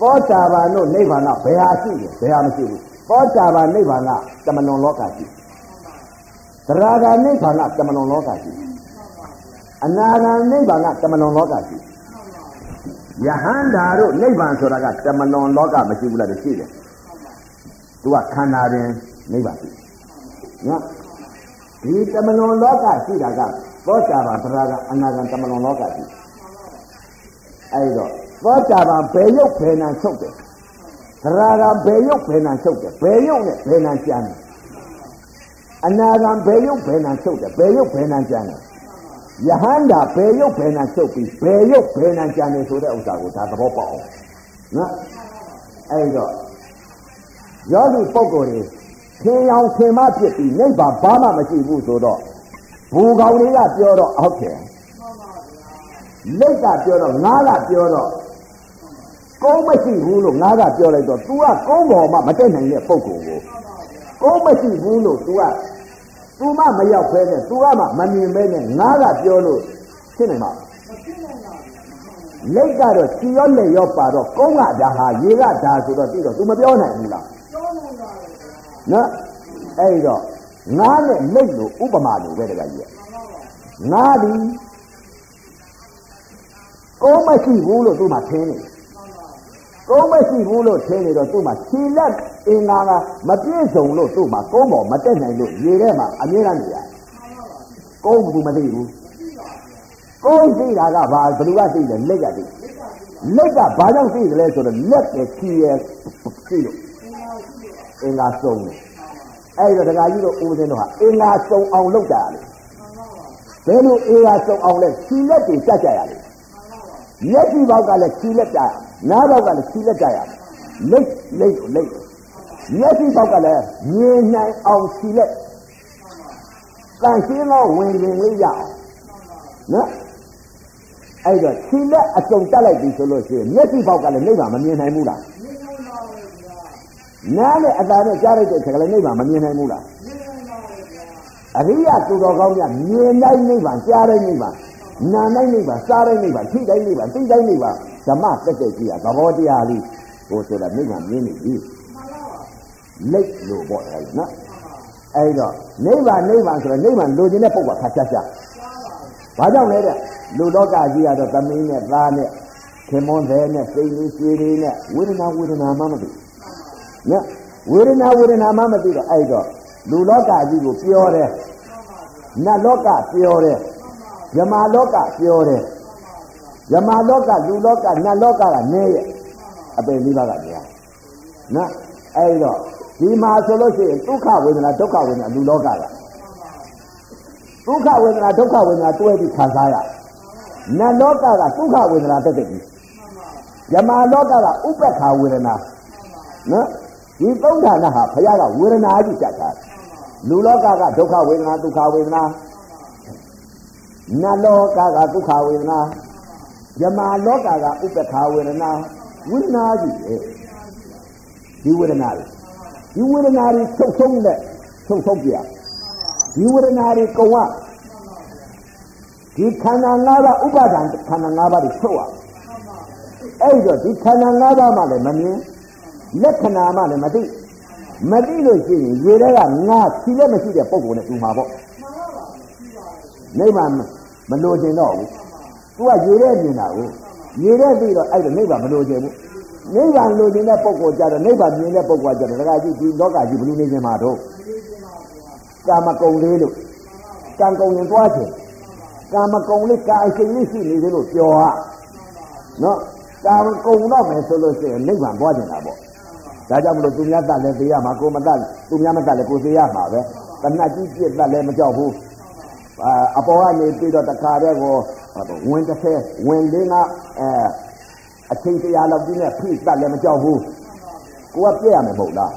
သောတာပန်တို့နိဗ္ဗာန်ကဘယ်ဟာရှိတယ်ဘယ်ဟာမရှိဘူးသောတာပန်နိဗ္ဗာန်ကတမလွန်လောကရှိသရဂာနိဗ္ဗာန်ကတမလွန်လောကရှိအနာဂံနိဗ္ဗာန်ကတမလွန်လောကရှိ ယဟန္တာတို့နိဗ္ဗာန်ဆိုတာကတမလွန်လောကမရှိဘူးလားတရှိတယ်သူကခန္ဓာတွင်နိဗ္ဗာန်ရှိနော်ဒီတမလွန်လောကရှိတာကသောတာပန်သရကအနာဂံတမလွန်လောကရှိအဲ့တော့သောတာပန်ဘယ်ရုပ်ဘယ်နာချုပ်တယ်သရကဘယ်ရုပ်ဘယ်နာချုပ်တယ်ဘယ်ရုပ်နဲ့ဘယ်နာကျမ်းတယ်အနာဂံဘယ်ရုပ်ဘယ်နာချုပ်တယ်ဘယ်ရုပ်ဘယ်နာကျမ်းတယ် ယဟန္တာဘယ်ရုပ်ဘယ်နာချုပ်ပြီးဘယ်ရုပ်ဘယ်နာကျမ်းတယ်ဆိုတဲ့ဥစ္စာကိုဒါသဘောပေါက်အောင်နော်အဲ့တော့ယောဂီပုဂ္ဂိုလ်တွေသင်ရောင်သင်မဖြစ်ပြီးနိဗ္ဗာန်ဘာမှမရှိဘူးဆိုတော့ဘူကောင်တွေကပြောတော့ဟုတ်ကဲ့လက်ကပြောတော့ငါးကပြောတော့ကုန်းမရှိဘူးလို့ငါးကပြောလိုက်တော့ तू ကကုန်းပေါ်မှာမတက်နိုင်တဲ့ပုဂ္ဂိုလ်ကိုကုန်းမရှိဘူးလို့ तू က သူမှမရောက်ဖဲနဲ့သူကမှမမြင်ပဲနဲ့ငါကပြောလို့ဖြစ်နေမှာလက်ကတော့ချီရောလက်ရောပါတော့ကုန်းကဒါဟာရေကဒါဆိုတော့ပြီးတော့ तू မပြောနိုင်ဘူးလားပြောနိုင်ပါဘူးနော်အဲ့တော့ငါနဲ့လက်လို့ဥပမာလို့ပဲတကကြီးကငါဒီကုန်းမရှိဘူးလို့ तू မှထင်နေတယ် ကုန်းမရှိဘူးလို့ထင်နေတော့သူ့မှာခြေလက်အင်္ဂါကမပြည့်စုံလို့သူ့မှာကုန်းပေါ်မတက်နိုင်လို့ရေထဲမှာအမြဲတမ်းနေရကုန်းဘူးမသိဘူးကုန်းသိတာကဘာဘယ်သူကသိတယ်လက်ကသိလက်ကဘာကြောင့်သိတယ်လဲဆိုတော့လက်ရဲ့ခြေရဲ့သိလို့အင်္ဂါစုံတယ်အဲ့တော့ဒကာကြီးတို့ဦးဇင်းတို့ဟာအင်္ဂါစုံအောင်လုပ်ကြရတယ်ဘယ်လိုအင်္ဂါစုံအောင်လဲခြေလက်တွေတက်ကြရတယ်မျက်စိဘောက်ကလည်းခြေလက်ကြရ နားဘောက်ကလည်းခြေလက်ကြရလိတ်လိတ်လိတ်မျက်စိဘောက်ကလည်းမြင်နိုင်အောင်ခြေလက်တန်ရှင်းသောဝင်ရင်လေးရအောင်နော်အဲ့တော့ခြေလက်အစုံတက်လိုက်ပြီဆိုလို့ရှိရင်မျက်စိဘောက်ကလည်းနိဗ္ဗာန်မမြင်နိုင်ဘူးလားနားနဲ့အသာနဲ့ကြားလိုက်တဲ့ခါကလည်းနိဗ္ဗာန်မမြင်နိုင်ဘူးလားအရိယသူတော်ကောင်းများမြင်နိုင်နိဗ္ဗာန်ကြားနိုင်နိဗ္ဗာန်နာနိုင်နိဗ္ဗာန်စားတိုင်းနိဗ္ဗာန်ထိတိုင်းနိဗ္ဗာန်သိတိုင်းနိဗ္ဗာန် ဓမ္မတက်တက်ကြီးอ่ะသဘောတရားလေးဟိုဆိုတာနိဗ္ဗာန်မြင်နေပြီလိတ်လို့ပေါ့အဲ့နော်အဲ့တော့နိဗ္ဗာန်နိဗ္ဗာန်ဆိုတော့နိဗ္ဗာန်လိုချင်တဲ့ပုဂ္ဂိုလ်ခါချာချာဘာကြောင့်လဲတဲ့လူလောကကြီးကတော့သမင်းနဲ့သားနဲ့ခင်မွန်းတဲ့နဲ့စိတ်လေးဆွေးလေးနဲ့ဝေဒနာဝေဒနာမှမသိနော်ဝေဒနာဝေဒနာမှမသိတော့အဲ့တော့လူလောကကြီးကိုပြောတယ်နတ်လောကပြောတယ်ယမလောကပြောတယ် ယမလောကလူလောကနတ်လောကကနေရဲ့အပင်လေးပါးကနေရနော်အဲ့တော့ဒီမှာဆိုလို့ရှိရင်ဒုက္ခဝေဒနာဒုက္ခဝေဒနာလူလောကကဒုက္ခဝေဒနာဒုက္ခဝေဒနာတွဲပြီးခံစားရနတ်လောကကဒုက္ခဝေဒနာတက်တက်ကြီးယမလောကကဥပ္ပခာဝေဒနာနော်ဒီသုံးဌာနဟာဘုရားကဝေဒနာကြီးကြတာလူလောကကဒုက္ခဝေဒနာဒုက္ခဝေဒနာနတ်လောကကဒုက္ခဝေဒနာ ယမလောကကဥပ္ပခာဝေဒနာဝေဒနာကြီးလေဒီဝေဒနာတွေဒီဝေဒနာတွေချုပ်ဆုံးတဲ့ချုပ်ဆုံးပြဒီဝေဒနာတွေကုံကဒီခန္ဓာ၅ပါးဥပါဒံခန္ဓာ၅ပါးတွေချုပ်ရအဲ့တော့ဒီခန္ဓာ၅ပါးမှလည်းမမြင်လက္ခဏာမှလည်းမသိမသိလို့ရှိရင်ရေထဲကငါဖြီးလည်းမရှိတဲ့ပုံကိုနဲ့တူမှာပေါ့နိဗ္ဗာန်မလိုချင်တော့ဘူး သူကရေထဲမြင်တာကိုရေထဲပြီးတော့အဲ့ဒါနိဗ္ဗာန်မလိုချင်ဘူးနိဗ္ဗာန်လိုချင်တဲ့ပုဂ္ဂိုလ်ကြတော့နိဗ္ဗာန်မြင်တဲ့ပုဂ္ဂိုလ်ကကြတော့ဒကာကြီးဒီလောကကြီးဘယ်လိုနေချင်မှာတော့ကာမကုံလေးလို့ကံကုံရင်သွားချင်ကာမကုံလေးကာအရှင်လေးရှိနေသေးလို့ပြောဟာနော်ကာမကုံတော့မယ်ဆိုလို့ရှိရင်နိဗ္ဗာန်သွားချင်တာပေါ့ဒါကြောင့်မလို့သူများတတ်လဲသိရမှာကိုမတတ်သူများမတတ်လဲကိုသိရမှာပဲတဏှတ်ကြီးပြစ်တတ်လဲမကြောက်ဘူးအပေါ်ကနေပြီးတော့တခါတည်းကို ဝင်တစ်ဆယ်ဝင်လေးငါအဲအချိန်တရားလောက်ကြီးနဲ့ဖိတတ်လည်းမကြောက်ဘူးကိုကပြည့်ရမယ်မဟုတ်လား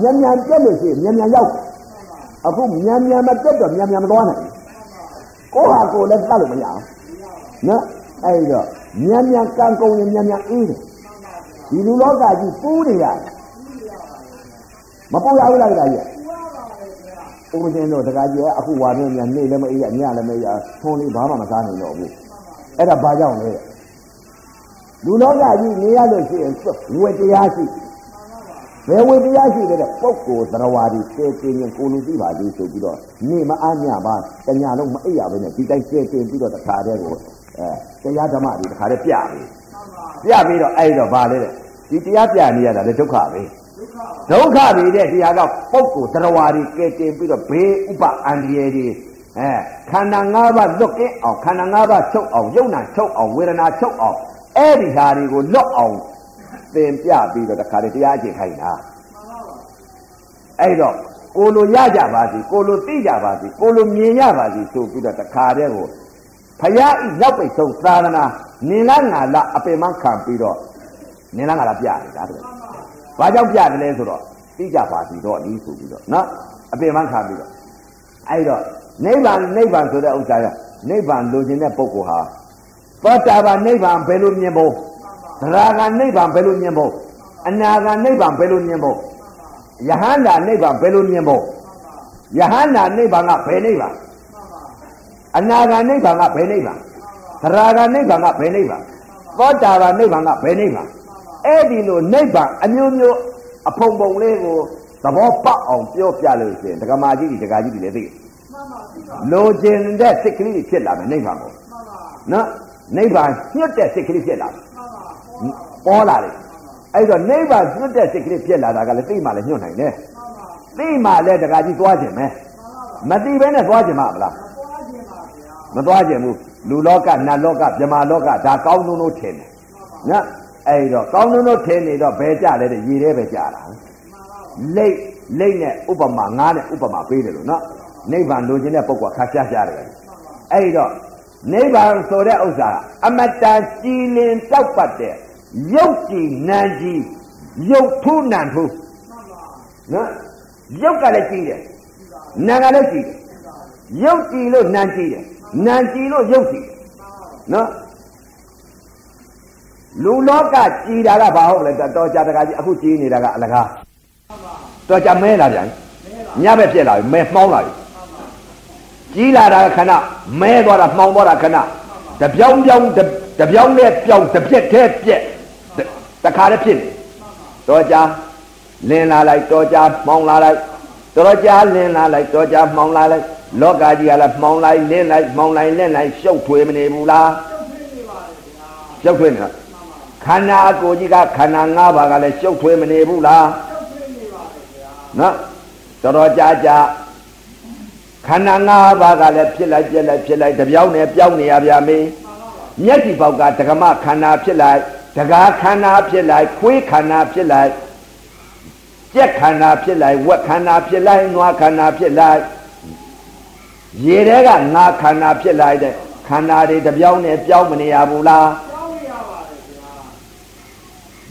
မြန်မြန်ပြည့်လို့ရှိရင်မြန်မြန်ရောက်အခုမြန်မြန်မပြည့်တော့မြန်မြန်မသွားနိုင်ကိုဟာကိုလည်းတတ်လို့မရအောင်နော်အဲ့တော့မြန်မြန်ကံကုန်ရင်မြန်မြန်အေးတယ်ဒီလူလောကကြီးပူးနေရတယ်မပူရဘူးလားကြာကြီး ဦးမင်းတို့တခါကြီးအခုဝါနေမြန်နေလည်းမအေးရညလည်းမအေးရထုံးလေးဘာမှမစားနိုင်တော့ဘူးအဲ့ဒါဘာကြောင့်လဲလူလောကကြီးနေရလို့ရှိရင်ဝေတရားရှိဘယ်ဝေတရားရှိတဲ့ပုဂ္ဂိုလ်သရဝါဒီစေတင်ရင်ကိုလူကြည့်ပါလိဆိုပြီးတော့နေမအားညပါတညာလုံးမအိပ်ရဘဲနဲ့ဒီတိုင်းစေတင်ပြီးတော့တခါတည်းကိုအဲတရားဓမ္မတွေတခါတည်းပြပြီပြပြီးတော့အဲ့တော့ဗာလေတဲ့ဒီတရားပြနေရတာလေဒုက္ခပဲ ဒုက္ခပဲတဲ့တရားကပုဂ္ဂိုလ်တရားဝါတွေကဲတင်ပြီးတော့ဘေးဥပအန္တရာယ်တွေအဲခန္ဓာ၅ပါးလွတ်ကင်းအောင်ခန္ဓာ၅ပါးချုပ်အောင်ယုံနာချုပ်အောင်ဝေဒနာချုပ်အောင်အဲ့ဒီဟာတွေကိုလွတ်အောင်သင်ပြပြီးတော့တခါတည်းတရားအကျင့်ခိုင်းတာအဲ့တော့ကိုလိုရကြပါစီကိုလိုသိကြပါစီကိုလိုမြင်ရပါစီဆိုပြီးတော့တခါတည်းကိုဖယားဤရောက်ပိတ်ဆုံးသာသနာနင်လာငါလာအပင်မခံပြီးတော့နင်လာငါလာပြနေတာတဲ့ ဘာကြောင့်ပြတယ်လဲဆိုတော့သိကြပါစီတော့ဒီဆိုပြီးတော့နော်အပင်မခံပြီးတော့အဲ့တော့နိဗ္ဗာန်နိဗ္ဗာန်ဆိုတဲ့ဥစ္စာကနိဗ္ဗာန်လိုချင်တဲ့ပုဂ္ဂိုလ်ဟာသောတာပန်နိဗ္ဗာန်ဘယ်လိုမြင်ဖို့သရဂံနိဗ္ဗာန်ဘယ်လိုမြင်ဖို့အနာဂံနိဗ္ဗာန်ဘယ်လိုမြင်ဖို့ယဟန္တာနိဗ္ဗာန်ဘယ်လိုမြင်ဖို့ယဟန္တာနိဗ္ဗာန်ကဘယ်နိဗ္ဗာန်အနာဂံနိဗ္ဗာန်ကဘယ်နိဗ္ဗာန်သရဂံနိဗ္ဗာန်ကဘယ်နိဗ္ဗာန်သောတာပန်နိဗ္ဗာန်ကဘယ်နိဗ္ဗာန် အဲ့ဒီလိုနိဗ္ဗာန်အမျိုးမျိုးအဖုံဖုံလေးကိုသဘောပေါက်အောင်ပြောပြလို့ရှိရင်ဒကမာကြီးတွေဒကာကြီးတွေလည်းသိတယ်လိုချင်တဲ့စိတ်ကလေးတွေဖြစ်လာမယ်နိဗ္ဗာန်ကိုနော်နိဗ္ဗာန်ညွတ်တဲ့စိတ်ကလေးဖြစ်လာပေါ်လာတယ်အဲ့တော့နိဗ္ဗာန်ညွတ်တဲ့စိတ်ကလေးဖြစ်လာတာကလည်းသိမှလည်းညွတ်နိုင်တယ်သိမှလည်းတခါကြီးသွားခြင်းပဲမသိဘဲနဲ့သွားခြင်းမလားမသွားခြင်းဘူးလူလောကနတ်လောကမြမလောကဒါကောင်းလုံးလို့ထင်တယ်နော် အဲ့တော့ကောင်းလုံးလို့ထင်နေတော့ဘယ်ကြလဲတဲ့ရေထဲပဲကြတာလိတ်လိတ်နဲ့ဥပမာငါးနဲ့ဥပမာပေးတယ်လို့နော်နိဗ္ဗာန်လိုချင်တဲ့ပုဂ္ဂိုလ်ခါရှားရှားတယ်အဲ့တော့နိဗ္ဗာန်ဆိုတဲ့ဥစ္စာအမတန်ကြည်လင်တောက်ပတ်တဲ့ရုပ်ကြည်နံကြည်ရုပ်ထူးနံထူးနော်ရုပ်ကလည်းကြည်တယ်နံကလည်းကြည်တယ်ရုပ်ကြည်လို့နံကြည်တယ်နံကြည်လို့ရုပ်ကြည်နော် လူလောကကြည်တာကဘာဟုတ်လဲတော်ကြတကကြီးအခုကြည်နေတာကအလကားတော်ကြမဲလာပြန်ညဘက်ပြက်လာပြီမဲမှောင်းလာပြီကြီးလာတာခဏမဲသွားတာမှောင်သွားတာခဏတပြောင်းပြောင်းတပြောင်းနဲ့ပြောင်းတစ်ပြက်တည်းပြက်တခါတည်းဖြစ်တော်ကြလင်းလာလိုက်တော်ကြမှောင်လာလိုက်တော်ကြလင်းလာလိုက်တော်ကြမှောင်လာလိုက်လောကကြီးကလည်းမှောင်လိုက်လင်းလိုက်မှောင်လိုက်လင်းလိုက်ရှုပ်ထွေးမနေဘူးလားရှုပ်ထွေးနေတာ ခန္ဓာကိုယ်ကြီးကခန္ဓာ၅ပါးကလည်းရှုပ်ထွေးမနေဘူးလားနော်တော်တော်ကြာကြာခန္ဓာ၅ပါးကလည်းဖြစ်လိုက်ပြက်လိုက်ဖြစ်လိုက်တပြောင်းနဲ့ပြောင်းနေရဗျာမေးမျက်စိပေါက်ကဒကမခန္ဓာဖြစ်လိုက်ဒကာခန္ဓာဖြစ်လိုက်ခွေးခန္ဓာဖြစ်လိုက်ကြက်ခန္ဓာဖြစ်လိုက်ဝက်ခန္ဓာဖြစ်လိုက်နွားခန္ဓာဖြစ်လိုက်ရေထဲကငါခန္ဓာဖြစ်လိုက်တဲ့ခန္ဓာတွေတပြောင်းနဲ့ပြောင်းမနေရဘူးလားပြောင်းနေရပါတယ်ဗျာ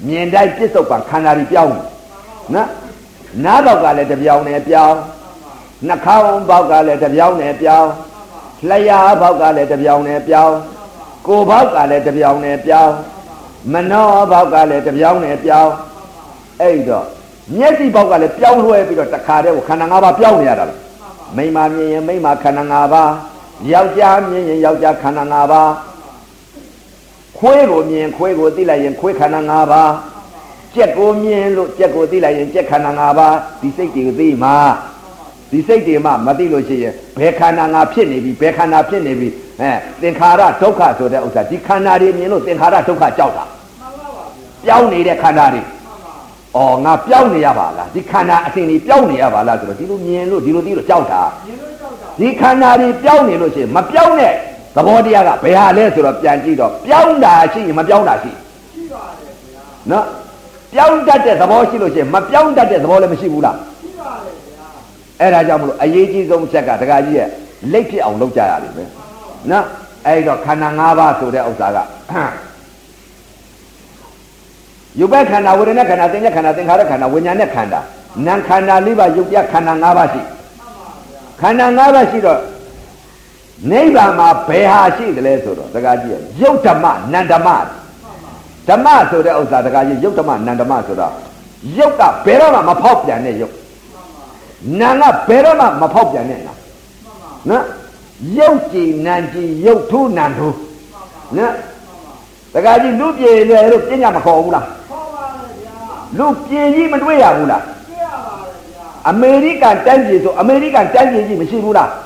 မြင်တိုင်းပြစ္ဆုတ်ပံခန္ဓာတွေပြောင်းနော်နားတော့ကလည်းတပြောင်းနဲ့ပြောင်းနှာခေါင်းပေါက်ကလည်းတပြောင်းနဲ့ပြောင်းလျှာပေါက်ကလည်းတပြောင်းနဲ့ပြောင်းကိုယ်ပေါက်ကလည်းတပြောင်းနဲ့ပြောင်းမနောပေါက်ကလည်းတပြောင်းနဲ့ပြောင်းအဲ့တော့မျက်စိပေါက်ကလည်းပြောင်းလွှဲပြီးတော့တခါတည်းကိုခန္ဓာ၅ပါးပြောင်းနေရတာမိမမြင်ရင်မိမခန္ဓာ၅ပါးယောက်ျားမြင်ရင်ယောက်ျားခန္ဓာ၅ပါး ခွေးကိုမြင်ခွေးကိုသိလိုက်ရင်ခွေးခန္ဓာ၅ပါးကြက်ကိုမြင်လို့ကြက်ကိုသိလိုက်ရင်ကြက်ခန္ဓာ၅ပါးဒီစိတ်တွေကိုသိမှာဒီစိတ်တွေမှမသိလို့ရှိရင်ဘယ်ခန္ဓာငါဖြစ်နေပြီဘယ်ခန္ဓာဖြစ်နေပြီအဲသင်္ခါရဒုက္ခဆိုတဲ့ဥစ္စာဒီခန္ဓာတွေမြင်လို့သင်္ခါရဒုက္ခကြောက်တာပြောင်းနေတဲ့ခန္ဓာတွေအော်ငါပြောင်းနေရပါလားဒီခန္ဓာအစဉ်ကြီးပြောင်းနေရပါလားဆိုတော့ဒီလိုမြင်လို့ဒီလိုသိလို့ကြောက်တာဒီခန္ဓာတွေပြောင်းနေလို့ရှိရင်မပြောင်းတဲ့ သဘောတရားကဘယ်ဟာလဲဆိုတော့ပြန်ကြည့်တော့ပြောင်းတာရှိရင်မပြောင်းတာရှိရှိပါတယ်ဗျာနော်ပြောင်းတတ်တဲ့သဘောရှိလို့ရှိရင်မပြောင်းတတ်တဲ့သဘောလည်းမရှိဘူးလားရှိပါတယ်ဗျာအဲ့ဒါကြောင့်မလို့အရေးကြီးဆုံးချက်ကဒကာကြီးရဲ့လက်ဖြစ်အောင်လုပ်ကြရလိမ့်မယ်နော်အဲ့တော့ခန္ဓာ၅ပါးဆိုတဲ့ဥစ္စာကယုတ်ဘက်ခန္ဓာဝေဒနာခန္ဓာသင်္ညခန္ဓာသင်္ခါရခန္ဓာဝိညာဉ်နဲ့ခန္ဓာနာမ်ခန္ဓာ၄ပါးယုတ်ပြခန္ဓာ၅ပါးရှိခန္ဓာ၅ပါးရှိတော့ နိဗ္ဗာန်မှာဘယ်ဟာရှိတယ်လဲဆိုတော့တက္ကကြီးယုတ်ဓမ္မနန္ဓမ္မဓမ္မဆိုတဲ့ဥစ္စာတက္ကကြီးယုတ်ဓမ္မနန္ဓမ္မဆိုတော့ယုတ်ကဘယ်တော့မှမဖောက်ပြန်တဲ့ယုတ်နာကဘယ်တော့မှမဖောက်ပြန်တဲ့နာနော်ယုတ်ကြည်နံကြည်ယုတ်ထူးနံထူးနော်တက္ကကြီးလူပြေလေလို့ပညာမခေါ်ဘူးလားလူပြေကြီးမတွေ့ရဘူးလားတွေ့ရပါတယ်ဗျာအမေရိကန်တိုင်းပြည်ဆိုအမေရိကန်တိုင်းပြည်ကြီးမရှိဘူးလားရှိပါတယ်ဗျာ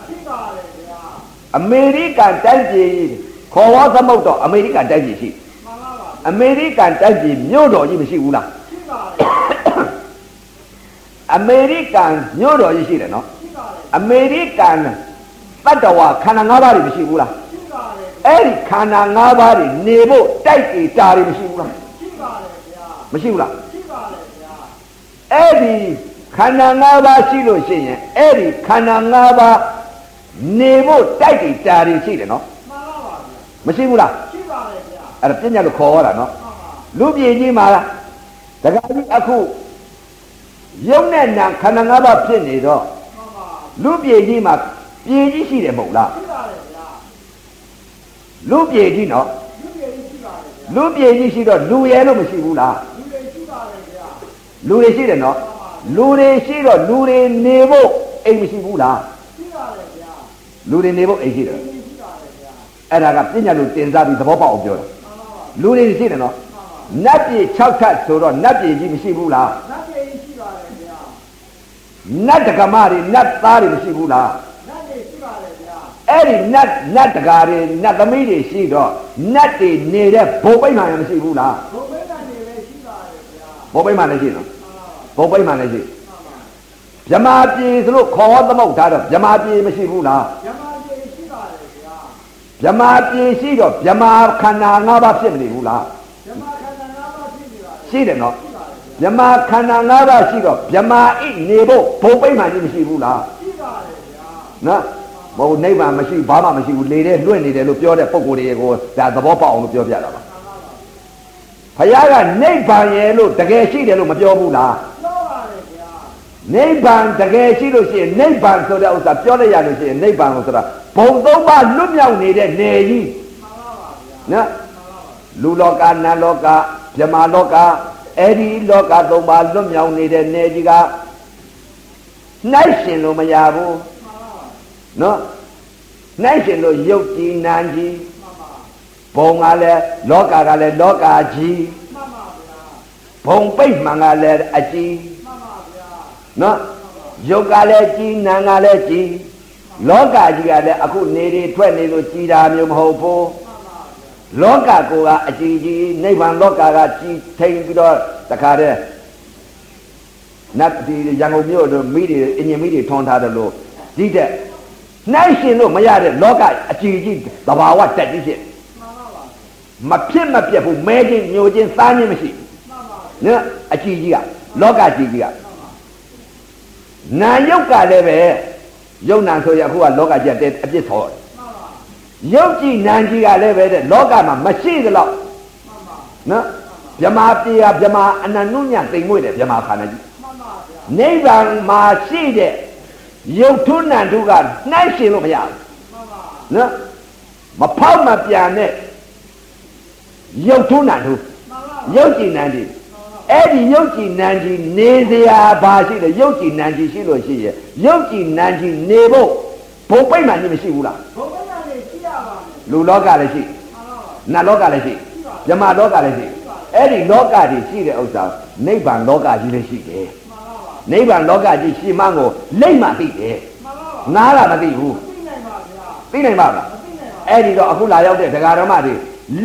အမေရိကန်တိုင်းပြည်ကြီးခေါ်ဝါသမုတ်တော့အမေရိကန်တိုင်းပြည်ရှိမှန်ပါပါအမေရိကန်တိုက်ပြည်မြို့တော်ကြီးမရှိဘူးလားရှိပါတယ်အမေရိကန်မြို့တော်ကြီးရှိတယ်နော်ရှိပါတယ်အမေရိကန်တတ္တဝါခန္ဓာ၅ပါးတွေမရှိဘူးလားရှိပါတယ်အဲ့ဒီခန္ဓာ၅ပါးတွေနေဖို့တိုက်ကြတာတွေမရှိဘူးလားရှိပါတယ်ဗျာမရှိဘူးလားရှိပါတယ်ဗျာအဲ့ဒီခန္ဓာ၅ပါးရှိလို့ရှိရင်အဲ့ဒီခန္ဓာ၅ပါး နေဖို့တိုက်ကြတာတွေရှိတယ်နော်မှန်ပါပါဗျာမရှိဘူးလားရှိပါတယ်ဗျာအဲ့ဒါပြညာလို့ခေါ်ရတာနော်မှန်ပါလူပြည်ကြီးမှာလားတခါကြီးအခုယုံနဲ့နာခန္ဓာ၅ပါးဖြစ်နေတော့မှန်ပါလူပြည်ကြီးမှာပြည်ကြီးရှိတယ်မဟုတ်လားရှိပါတယ်ဗျာလူပြည်ကြီးနော်လူတွေရှိပါတယ်ဗျာလူပြည်ကြီးရှိတော့လူရဲလို့မရှိဘူးလားလူတွေရှိပါတယ်ဗျာလူတွေရှိတယ်နော်လူတွေရှိတော့လူတွေနေဖို့အိမ်မရှိဘူးလားရှိပါတယ်ဗျာ လူတွေနေဖို့အိမ်ရှိတယ်လူတွေရှိပါတယ်ဗျာအဲ့ဒါကပညာလို့တင်စားပြီးသဘောပေါက်အောင်ပြောတာမှန်ပါပါလူတွေရှိတယ်နော်မှန်ပါနတ်ပြည်6ထပ်ဆိုတော့နတ်ပြည်ကြီးမရှိဘူးလားနတ်တွေရှိပါတယ်ဗျာနတ်တကမတွေနတ်သားတွေမရှိဘူးလားနတ်တွေရှိပါတယ်ဗျာအဲ့ဒီနတ်နတ်တကာတွေနတ်သမီးတွေရှိတော့နတ်တွေနေတဲ့ဘုံပိတ်မှန်ရမရှိဘူးလားဘုံမဲကနေလည်းရှိပါတယ်ဗျာဘုံပိတ်မှန်လည်းရှိနော်မှန်ပါပါဘုံပိတ်မှန်လည်းရှိမှန် ပါဗြမာပြည်ဆိုလို့ခေါ်သမုတ်ထားတော့ဗြမာပြည်မရှိဘူးလားယမတွေရှိပါတယ်ဗျာဗြမာပြည်ရှိတော့ဗြမာခန္ဓာ၅ပါးဖြစ်မနေဘူးလားယမခန္ဓာ၅ပါးရှိနေပါတယ်ရှိတယ်နော်ရှိပါတယ်ဗျာဗြမာခန္ဓာ၅ပါးရှိတော့ဗြမာဣနေဖို့ဘုံပိတ်မှန်ကြီးမရှိဘူးလားရှိပါတယ်ဗျာနော်ဘုံနိဗ္ဗာန်မရှိဘာမှမရှိဘူးလေတဲ့လွင့်နေတယ်လို့ပြောတဲ့ပုံကိုယ်တွေကိုဒါသဘောပေါက်အောင်လို့ပြောပြတာပါမှန်ပါပါဘုရားကနိဗ္ဗာန်ရဲ့လို့တကယ်ရှိတယ်လို့မပြောဘူးလားတော့ပါတယ်ဗျာ နိဗ္ဗာန်တကယ်ရှိလို့ရှိရင်နိဗ္ဗာန်ဆိုတဲ့ဥစ္စာပြောလိုက်ရလို့ရှိရင်နိဗ္ဗာန်ကိုဆိုတာဘုံသုံးပါးလွတ်မြောက်နေတဲ့နေကြီးမှန်ပါပါဗျာနော်မှန်ပါပါလူလောကနတ်လောကဗြဟ္မာလောကအဲ့ဒီလောကသုံးပါးလွတ်မြောက်နေတဲ့နေကြီးကနှိုက်ရှင်လို့မရဘူးမှန်ပါပါနော်နှိုက်ရှင်လို့ရုပ်ကြည်နာကြီးမှန်ပါဘုံကလည်းလောကကလည်းလောကကြီးမှန်ပါဗျာဘုံပိတ်မှန်ကလည်းအကြီးမှန်ပါဗျာ နော်ရုပ်ကလည်းကြီးနာကလည်းကြီးလောကကြီးကလည်းအခုနေတွေထွက်နေလို့ကြီးတာမျိုးမဟုတ်ဘူးမှန်ပါဗျာလောကကိုကအကြီးကြီးနိဗ္ဗာန်လောကကကြီးထိန်ပြီးတော့တခါတည်းနတ်ဒီရန်ကုန်မြို့တို့မိတွေအင်ဂျင်မိတွေထွန်ထားတယ်လို့ဒီတဲ့နှိုင်းရှင်လို့မရတဲ့လောကအကြီးကြီးသဘာဝတက်ကြီးဖြစ်မှန်ပါပါမဖြစ်မပြတ်ဘူးမဲခြင်းညိုခြင်းစားခြင်းမရှိမှန်ပါဘူးနော်အကြီးကြီးကလောကကြီးကြီးက နာယုတ်ကလည်းပဲယုံနာဆိုရအခုကလောကကြီးတဲ့အပြစ်ဆော်တယ်မှန်ပါယုတ်ကြည်နန်ကြီးကလည်းပဲတဲ့လောကမှာမရှိသလောက်မှန်ပါနော်ဗြမာပြေကဗြမာအနန္နုညတိမ်မွေ့တယ်ဗြမာခန္ဓာကြီးမှန်ပါဗျာနိဗ္ဗာန်မှာရှိတဲ့ယုတ်ထုနန္တုကနှိုက်ရှင်လို့မရဘူးမှန်ပါနော်မဖောက်မပြန်တဲ့ယုတ်ထုနန္တုမှန်ပါယုတ်ကြည်နန်ကြီး အဲ့ဒီယုတ်ကြည်နန်ကြီးနေစရာဘာရှိလဲယုတ်ကြည်နန်ကြီးရှိလို့ရှိရဲ့ယုတ်ကြည်နန်ကြီးနေဖို့ဘုံပိတ်မှန်ကြီးမရှိဘူးလားဘုံမဲကနေရှိရပါမယ်လူလောကလည်းရှိမှန်ပါပါနတ်လောကလည်းရှိဗြဟ္မာလောကလည်းရှိအဲ့ဒီလောကကြီးရှိတဲ့ဥစ္စာနိဗ္ဗာန်လောကကြီးလည်းရှိတယ်မှန်ပါပါနိဗ္ဗာန်လောကကြီးရှိမှန်းကိုလိမ့်မှသိတယ်မှန်ပါပါနားလာမသိဘူးသိနိုင်ပါဗျာသိနိုင်ပါမလားမသိနိုင်ပါအဲ့ဒီတော့အခုလာရောက်တဲ့ဒကာတော်မတွေ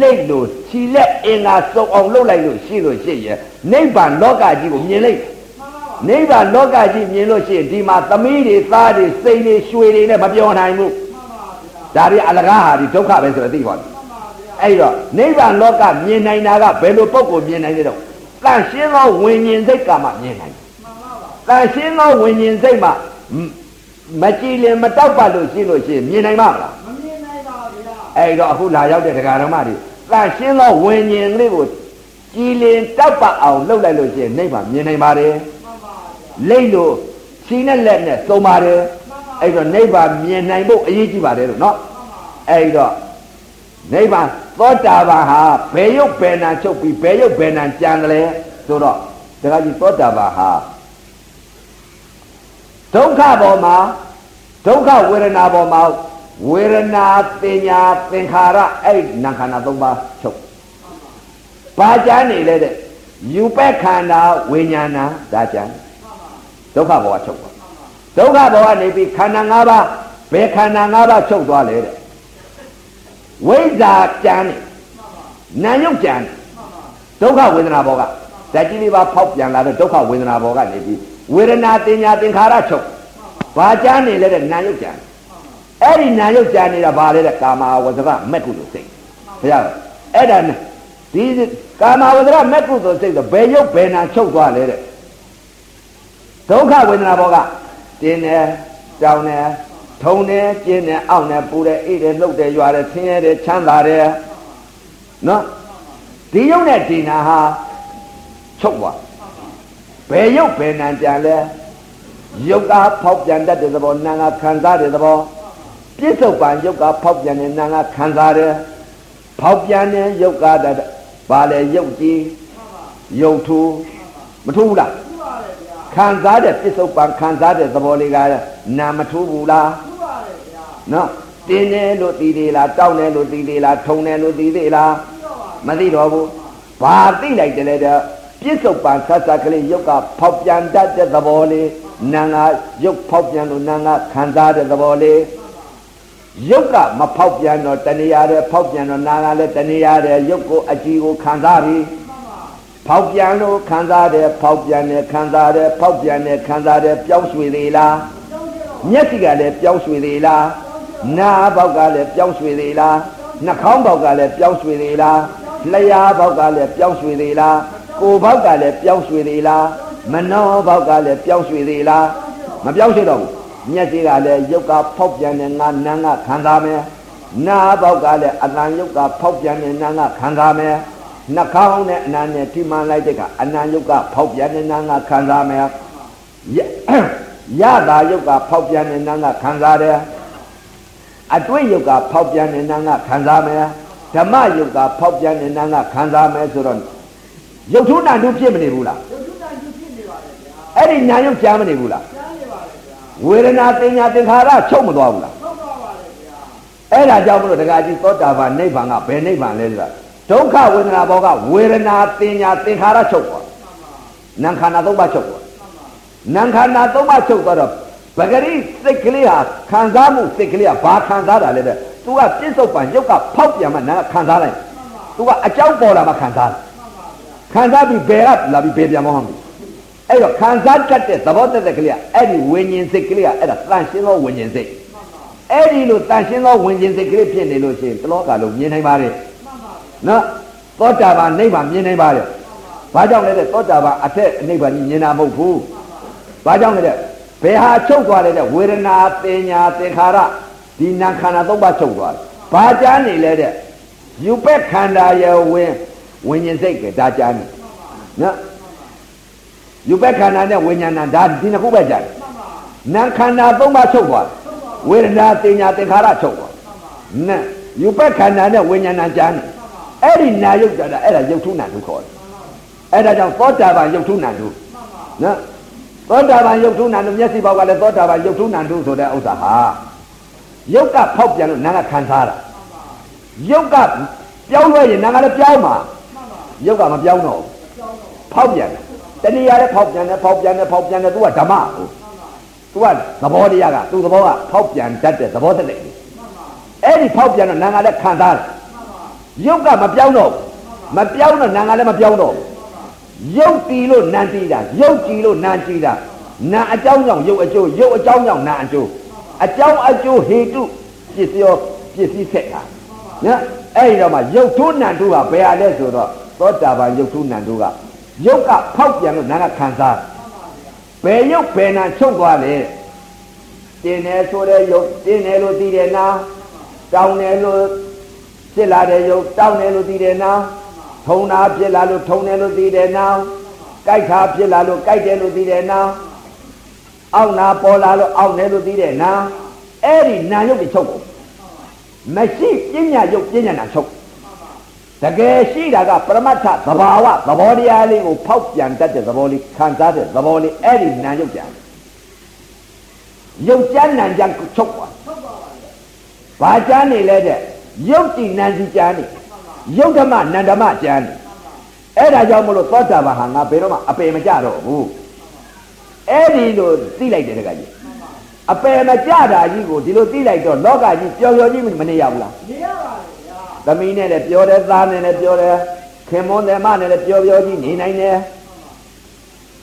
လိမ့်လို့ခြိလက်အင်္ဂါစုံအောင်လုပ်လိုက်လို့ရှိလို့ရှိရဲ့နိဗ္ဗာန်လောကကြီးကိုမြင်လိုက်မှန်ပါပါနိဗ္ဗာန်လောကကြီးမြင်လို့ရှိရင်ဒီမှာသမီးတွေသားတွေစိတ်တွေရွှေတွေနဲ့မပြောနိုင်ဘူးမှန်ပါဗျာဒါတွေအလကားဟာဒီဒုက္ခပဲဆိုတော့သိပါပြီမှန်ပါဗျာအဲ့တော့နိဗ္ဗာန်လောကမြင်နိုင်တာကဘယ်လိုပုံကိုမြင်နိုင်လဲတော့တန်ရှင်းသောဝิญဉ်စိတ်ကမှမြင်နိုင်တယ်မှန်ပါပါတန်ရှင်းသောဝิญဉ်စိတ်မှမကြည်လင်မတောက်ပတ်လို့ရှိလို့ရှိရင်မြင်နိုင်မှာမလားမမြင်နိုင်ပါဗျာ အဲ့တော့အခုလာရောက်တဲ့ဒကာတော်မတွေတန်ရှင်းသောဝิญဉ်လေးကိုကြည်လင်တောက်ပတ်အောင်လုပ်လိုက်လို့ရှိရင်နိဗ္ဗာန်မြင်နိုင်ပါတယ်မှန်ပါဗျာလိမ့်လို့ခြေနဲ့လက်နဲ့သုံးပါတယ်အဲ့တော့နိဗ္ဗာန်မြင်နိုင်ဖို့အရေးကြီးပါတယ်လို့နော်မှန်ပါအဲ့တော့နိဗ္ဗာန်သောတာပန်ဟာဘယ်ရုပ်ဘယ်နာချုပ်ပြီးဘယ်ရုပ်ဘယ်နာကြံတယ်လဲဆိုတော့တခါကြီးသောတာပန်ဟာဒုက္ခပေါ်မှာဒုက္ခဝေဒနာပေါ်မှာ ဝေဒနာတင်ညာသင်္ခါရအဲ့နာခန္ဓာ၃ပါးချုပ်ဘာကြမ်းနေလဲတဲ့ယူပက်ခန္ဓာဝိညာဏဒါကြမ်းဒုက္ခဘောကချုပ်ပါဒုက္ခဘောကနေပြီးခန္ဓာ၅ပါးဘယ်ခန္ဓာ၅ပါးချုပ်သွားလဲတဲ့ဝိဇ္ဇာကြမ်းနေနာယုတ်ကြမ်းနေဒုက္ခဝေဒနာဘောကဓာတ်ကြီးလေးပါဖောက်ပြန်လာတော့ဒုက္ခဝေဒနာဘောကနေပြီးဝေဒနာတင်ညာသင်္ခါရချုပ်ဘာကြမ်းနေလဲတဲ့နာယုတ်ကြမ်း အဲ့ဒီနာယုတ်ကြမ်းနေတာဘာလဲတဲ့ကာမဝဇ္ဇကမက်ကုလို့စိတ်ဘုရားအဲ့ဒါနဲ့ဒီကာမဝဇ္ဇကမက်ကုလို့စိတ်ဆိုဘယ်ယုတ်ဘယ်နာချုပ်သွားလဲတဲ့ဒုက္ခဝေဒနာဘောကတင်းတယ်တောင်းတယ်ထုံတယ်ကျင်းတယ်အောင့်တယ်ပူတယ်အိတ်တယ်လှုပ်တယ်ရွာတယ်ဆင်းရဲတယ်ချမ်းသာတယ်နော်ဒီယုတ်နဲ့ဒီနာဟာချုပ်သွားဘယ်ယုတ်ဘယ်နာကြံလဲယုတ်ကဖောက်ပြန်တတ်တဲ့သဘောနာကခံစားတဲ့သဘော ပြစ္ဆုတ်ပံယုတ်ကဖောက်ပြန်တဲ့နာကခံစားတယ်ဖောက်ပြန်တဲ့ယုတ်ကတည်းဘာလဲယုတ်ကြီးယုတ်ထူမထူဘူးလားခံစားတဲ့ပြစ္ဆုတ်ပံခံစားတဲ့သဘောလေးကနာမထူဘူးလားနော်တင်းတယ်လို့သိသေးလားတောက်တယ်လို့သိသေးလားထုံတယ်လို့သိသေးလားမသိတော့ဘူးဘာသိလိုက်တယ်လဲတဲ့ပြစ္ဆုတ်ပံဆက်ဆက်ကလေးယုတ်ကဖောက်ပြန်တတ်တဲ့သဘောလေးနာငါယုတ်ဖောက်ပြန်လို့နာငါခံစားတဲ့သဘောလေး ယုတ်ကမဖောက်ပြန်တော့တဏှာတဲ့ဖောက်ပြန်တော့နာငါလည်းတဏှာတဲ့ယုတ်ကိုအကြည့်ကိုခံစားပြီဖောက်ပြန်လို့ခံစားတယ်ဖောက်ပြန်တယ်ခံစားတယ်ဖောက်ပြန်တယ်ခံစားတယ်ပြောင်းရွှေသေးလားမျက်စိကလည်းပြောင်းရွှေသေးလားနားဘောက်ကလည်းပြောင်းရွှေသေးလားနှာခေါင်းဘောက်ကလည်းပြောင်းရွှေသေးလားလျှာဘောက်ကလည်းပြောင်းရွှေသေးလားကိုယ်ဘောက်ကလည်းပြောင်းရွှေသေးလားမနောဘောက်ကလည်းပြောင်းရွှေသေးလားမပြောင်းရွှေတော့ဘူး မျက်စိကလည်းယုတ်ကဖောက်ပြန်တဲ့ငါနန်းကခံစားမယ်နားဘောက်ကလည်းအတန်ယုတ်ကဖောက်ပြန်တဲ့နန်းကခံစားမယ်နှာခေါင်းနဲ့အနံနဲ့ထိမှန်လိုက်တဲ့ကအနံယုတ်ကဖောက်ပြန်တဲ့နန်းကခံစားမယ်ရတာယုတ်ကဖောက်ပြန်တဲ့နန်းကခံစားတယ်အတွေ့ယုတ်ကဖောက်ပြန်တဲ့နန်းကခံစားမယ်ဓမ္မယုတ်ကဖောက်ပြန်တဲ့နန်းကခံစားမယ်ဆိုတော့ယုတ်ထုနာတုဖြစ်မနေဘူးလားအဲ့ဒီညာယုတ်ကြားမနေဘူးလား ဝေဒနာတင်ညာသင်္ခါရချုပ်မသွားဘူးလားအဲ့ဒါကြောင့်မလို့တက္ကကြီးသောတာပန်နိဗ္ဗာန်ကဘယ်နိဗ္ဗာန်လဲဆိုတာဒုက္ခဝေဒနာဘောကဝေဒနာတင်ညာသင်္ခါရချုပ်သွားနံခန္ဓာသုံးပါးချုပ်သွားနံခန္ဓာသုံးပါးချုပ်သွားတော့ပဂရိစိတ်ကလေးဟာခံစားမှုစိတ်ကလေးဟာဘာခံစားတာလဲတဲ့သူကပြစ္ဆုတ်ပံရုပ်ကဖောက်ပြန်မှနာခံစားလိုက်သူကအကြောင်းပေါ်လာမှခံစားတယ်ခံစားပြီးဘယ်ကလာပြီးဘယ်ပြန်မဟုတ်ဘူး အဲ့တော့ခံစားတတ်တဲ့သဘောတတ်တဲ့ကလေးကအဲ့ဒီဝิญဉ်စိတ်ကလေးကအဲ့ဒါတန်ရှင်းသောဝิญဉ်စိတ်အဲ့ဒီလိုတန်ရှင်းသောဝิญဉ်စိတ်ကလေးဖြစ်နေလို့ရှိရင်တလောကလုံးမြင်နိုင်ပါတယ်နော်သောတာပန်နိဗ္ဗာန်မြင်နိုင်ပါတယ်ဘာကြောင့်လဲတဲ့သောတာပန်အထက်နိဗ္ဗာန်ကြီးမြင်တာမဟုတ်ဘူးဘာကြောင့်လဲတဲ့ဘယ်ဟာချုပ်သွားလဲတဲ့ဝေဒနာပညာသင်္ခါရဒီနာခန္ဓာသုံးပါးချုပ်သွားတယ်ဘာကြားနေလဲတဲ့ယူပက်ခန္ဓာရဲ့ဝင်ဝิญဉ်စိတ်ကဒါကြားနေနော် ယူပက်ခန္ဓာနဲ့ဝိညာဏဒါဒီနှစ်ခုပဲကြားတယ်နာခန္ဓာသုံးပါးချုပ်သွားတယ်ဝေဒနာပညာသင်္ခါရချုပ်သွားနာယူပက်ခန္ဓာနဲ့ဝိညာဏကြားနေအဲ့ဒီနာယုတ်ကြတာအဲ့ဒါယုတ်ထုနာထုခေါ်တယ်အဲ့ဒါကြောင့်သောတာပန်ယုတ်ထုနာထုနော်သောတာပန်ယုတ်ထုနာထုမျက်စိဘောက်ကလည်းသောတာပန်ယုတ်ထုနာထုဆိုတဲ့ဥစ္စာဟာယုတ်ကဖောက်ပြန်လို့နာကခံစားတာယုတ်ကပြောင်းလဲရင်နာကလည်းပြောင်းမှာယုတ်ကမပြောင်းတော့ဖောက်ပြန်တယ် တဏှာလည်းဖောက်ပြန်တယ်ဖောက်ပြန်တယ်ဖောက်ပြန်တယ်သူကဓမ္မကိုသူကသဘောတရားကသူသဘောကဖောက်ပြန်တတ်တဲ့သဘောတည်းအဲ့ဒီဖောက်ပြန်တော့နာကလည်းခံစားတယ်ယုတ်ကမပြောင်းတော့မပြောင်းတော့နာကလည်းမပြောင်းတော့ယုတ်တီလို့နန်တီတာယုတ်ကြည်လို့နန်ကြည်တာနာအကြောင်းကြောင့်ယုတ်အကျိုးယုတ်အကြောင်းကြောင့်နာအကျိုးအကြောင်းအကျိုးဟေတုပစ္စယောပစ္စည်းဆက်တာနော်အဲ့ဒီတော့မှယုတ်ထုနန်ထုကဘယ်ဟာလဲဆိုတော့သောတာပန်ယုတ်ထုနန်ထုက ယုတ်ကဖောက်ပြန်လို့နာကခံစားဘယ်ယုတ်ဘယ်နာချုပ်သွားလဲတင်းတယ်ဆိုတဲ့ယုတ်တင်းတယ်လို့သိတယ်နာတောင်းတယ်လို့ဖြစ်လာတဲ့ယုတ်တောင်းတယ်လို့သိတယ်နာထုံတာဖြစ်လာလို့ထုံတယ်လို့သိတယ်နာကြိုက်တာဖြစ်လာလို့ကြိုက်တယ်လို့သိတယ်နာအောက်နာပေါ်လာလို့အောက်တယ်လို့သိတယ်နာအဲ့ဒီနာယုတ်တွေချုပ်ကုန်မရှိပညာယုတ်ပညာနာချုပ် တကယ်ရှိတာကပရမတ္ထသဘာဝသဘောတရားလေးကိုဖောက်ပြန်တတ်တဲ့သဘောလေးခံစားတဲ့သဘောလေးအဲ့ဒီနာယုတ်ပြန်ယုတ်ကြမ်းနံကြမ်းချုပ်သွားဘာကြမ်းနေလဲတဲ့ယုတ်ကြည်နံစီကြမ်းနေယုတ်ဓမ္မနန္ဓမ္မကြမ်းနေအဲ့ဒါကြောင့်မလို့သောတာပန်ဟာငါဘယ်တော့မှအပေမကြတော့ဘူးအဲ့ဒီလိုသိလိုက်တယ်တကကြီးအပယ်မကြတာကြီးကိုဒီလိုသိလိုက်တော့လောကကြီးပျော်ပျော်ကြီးမနေရဘူးလားနေရပါတယ်ဗျာ သမီးနဲ့လည်းပြောတယ်သားနဲ့လည်းပြောတယ်ခခင်မွန်တယ်မနဲ့လည်းပျော်ပျော်ကြီးနေနိုင်တယ်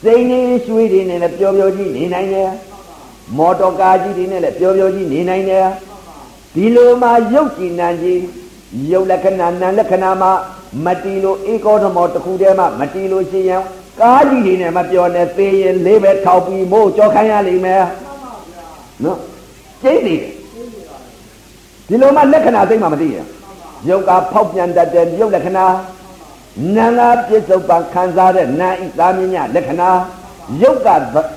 စိန်နေရွှေတွေနဲ့လည်းပျော်ပျော်ကြီးနေနိုင်တယ်မော်တော်ကားကြီးတွေနဲ့လည်းပျော်ပျော်ကြီးနေနိုင်တယ်ဒီလိုမှရုပ်ကြည်နံကြီးရုပ်လက္ခဏာနာမ်လက္ခဏာမှာမတီလို့ဧကောဓမောတစ်ခုတည်းမှမတီလို့ရှိရင်ကားကြီးတွေနဲ့မပြောနဲ့သေရင်လေးပဲထောက်ပြီးမို့ကြောခိုင်းရလိမ့်မယ်နော်ကျိတ်နေတယ်ဒီလိုမှလက္ခဏာသိမှမသိရင် ရုပ်ကဖောက်ပြန်တတ်တဲ့ရုပ်လက္ခဏာနာငါပြစ္ဆုတ်ပံခံစားတဲ့နာဤသာမြညာလက္ခဏာရုပ်က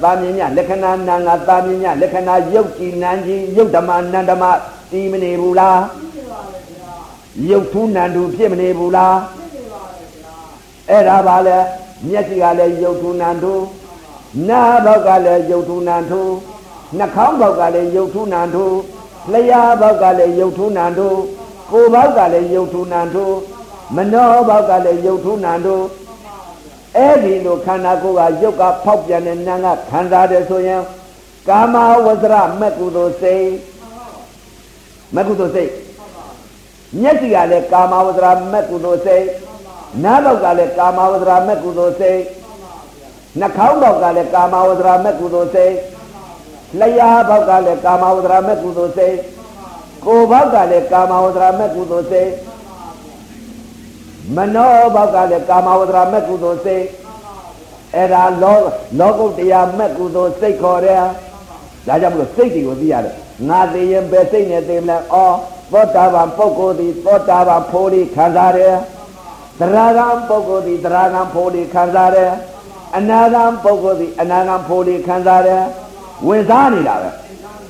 သာမြညာလက္ခဏာနာငါသာမြညာလက္ခဏာရုပ်ကြည်နံကြီးရုပ်ဓမ္မနန္ဓမတီးမနေဘူးလားရုပ်ထူးနန္ဒူဖြစ်မနေဘူးလားအဲ့ဒါပါလေမျက်စိကလည်းရုပ်ထူးနန္ဒူနားဘောက်ကလည်းရုပ်ထူးနန္ဒူနှာခေါင်းဘောက်ကလည်းရုပ်ထူးနန္ဒူလျှာဘောက်ကလည်းရုပ်ထူးနန္ဒူ ကိုယ်ဘောက်ကလည်းရုပ်ထူးနန္ဒူမနောဘောက်ကလည်းရုပ်ထူးနန္ဒူအဲ့ဒီလိုခန္ဓာကိုယ်ကရုပ်ကဖောက်ပြန်တဲ့နာကခံစားတယ်ဆိုရင်ကာမဝဇ္ဇရမက်ကုသိုလ်စိတ်မက်ကုသိုလ်စိတ်မျက်စိကလည်းကာမဝဇ္ဇရမက်ကုသိုလ်စိတ်နားဘောက်ကလည်းကာမဝဇ္ဇရမက်ကုသိုလ်စိတ်နှာခေါင်းဘောက်ကလည်းကာမဝဇ္ဇရမက်ကုသိုလ်စိတ်လျှာဘောက်ကလည်းကာမဝဇ္ဇရမက်ကုသိုလ်စိတ် ကိုယ်ဘောက်ကလည်းကာမဝဇ္ဇရမက်ကုသိုလ်စိတ်မနောဘောက်ကလည်းကာမဝဇ္ဇရမက်ကုသိုလ်စိတ်အဲ့ဒါလောလောကုတ္တရာမက်ကုသိုလ်စိတ်ခေါ်တယ်ဒါကြောင့်မလို့စိတ်တွေကိုသိရတယ်ငါသိရင်ပဲစိတ်နဲ့သိမလားအော်သောတာပန်ပုဂ္ဂိုလ်ဒီသောတာပန်ဖိုးလေးခံစားတယ်သရဂံပုဂ္ဂိုလ်ဒီသရဂံဖိုးလေးခံစားတယ်အနာဂံပုဂ္ဂိုလ်ဒီအနာဂံဖိုးလေးခံစားတယ်ဝင်စားနေတာပဲ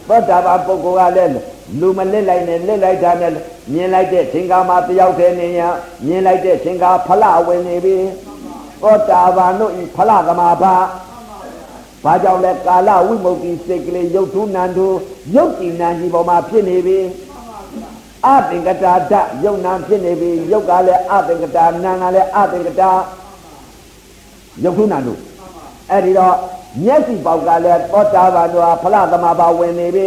သောတာပန်ပုဂ္ဂိုလ်ကလည်း လူမလစ်လိုက်နဲ့လစ်လိုက်တာနဲ့မြင်လိုက်တဲ့သင်္ကာမတယောက်တည်းနေရမြင်လိုက်တဲ့သင်္ကာဖလဝင်နေပြီသောတာပန်တို့ဤဖလသမာဘာဘာကြောင့်လဲကာလဝိမု ക്തി စိတ်ကလေးရုပ်ထုနန္တုရုပ်ကြည်နံကြီးပေါ်မှာဖြစ်နေပြီအသင်္ကတာဓာတ်ယုံနံဖြစ်နေပြီယုတ်ကလည်းအသင်္ကတာနာကလည်းအသင်္ကတာယုတ်ထုနန္တုအဲ့ဒီတော့မျက်စိပေါက်ကလည်းသောတာပန်တို့ဟာဖလသမာဘာဝင်နေပြီ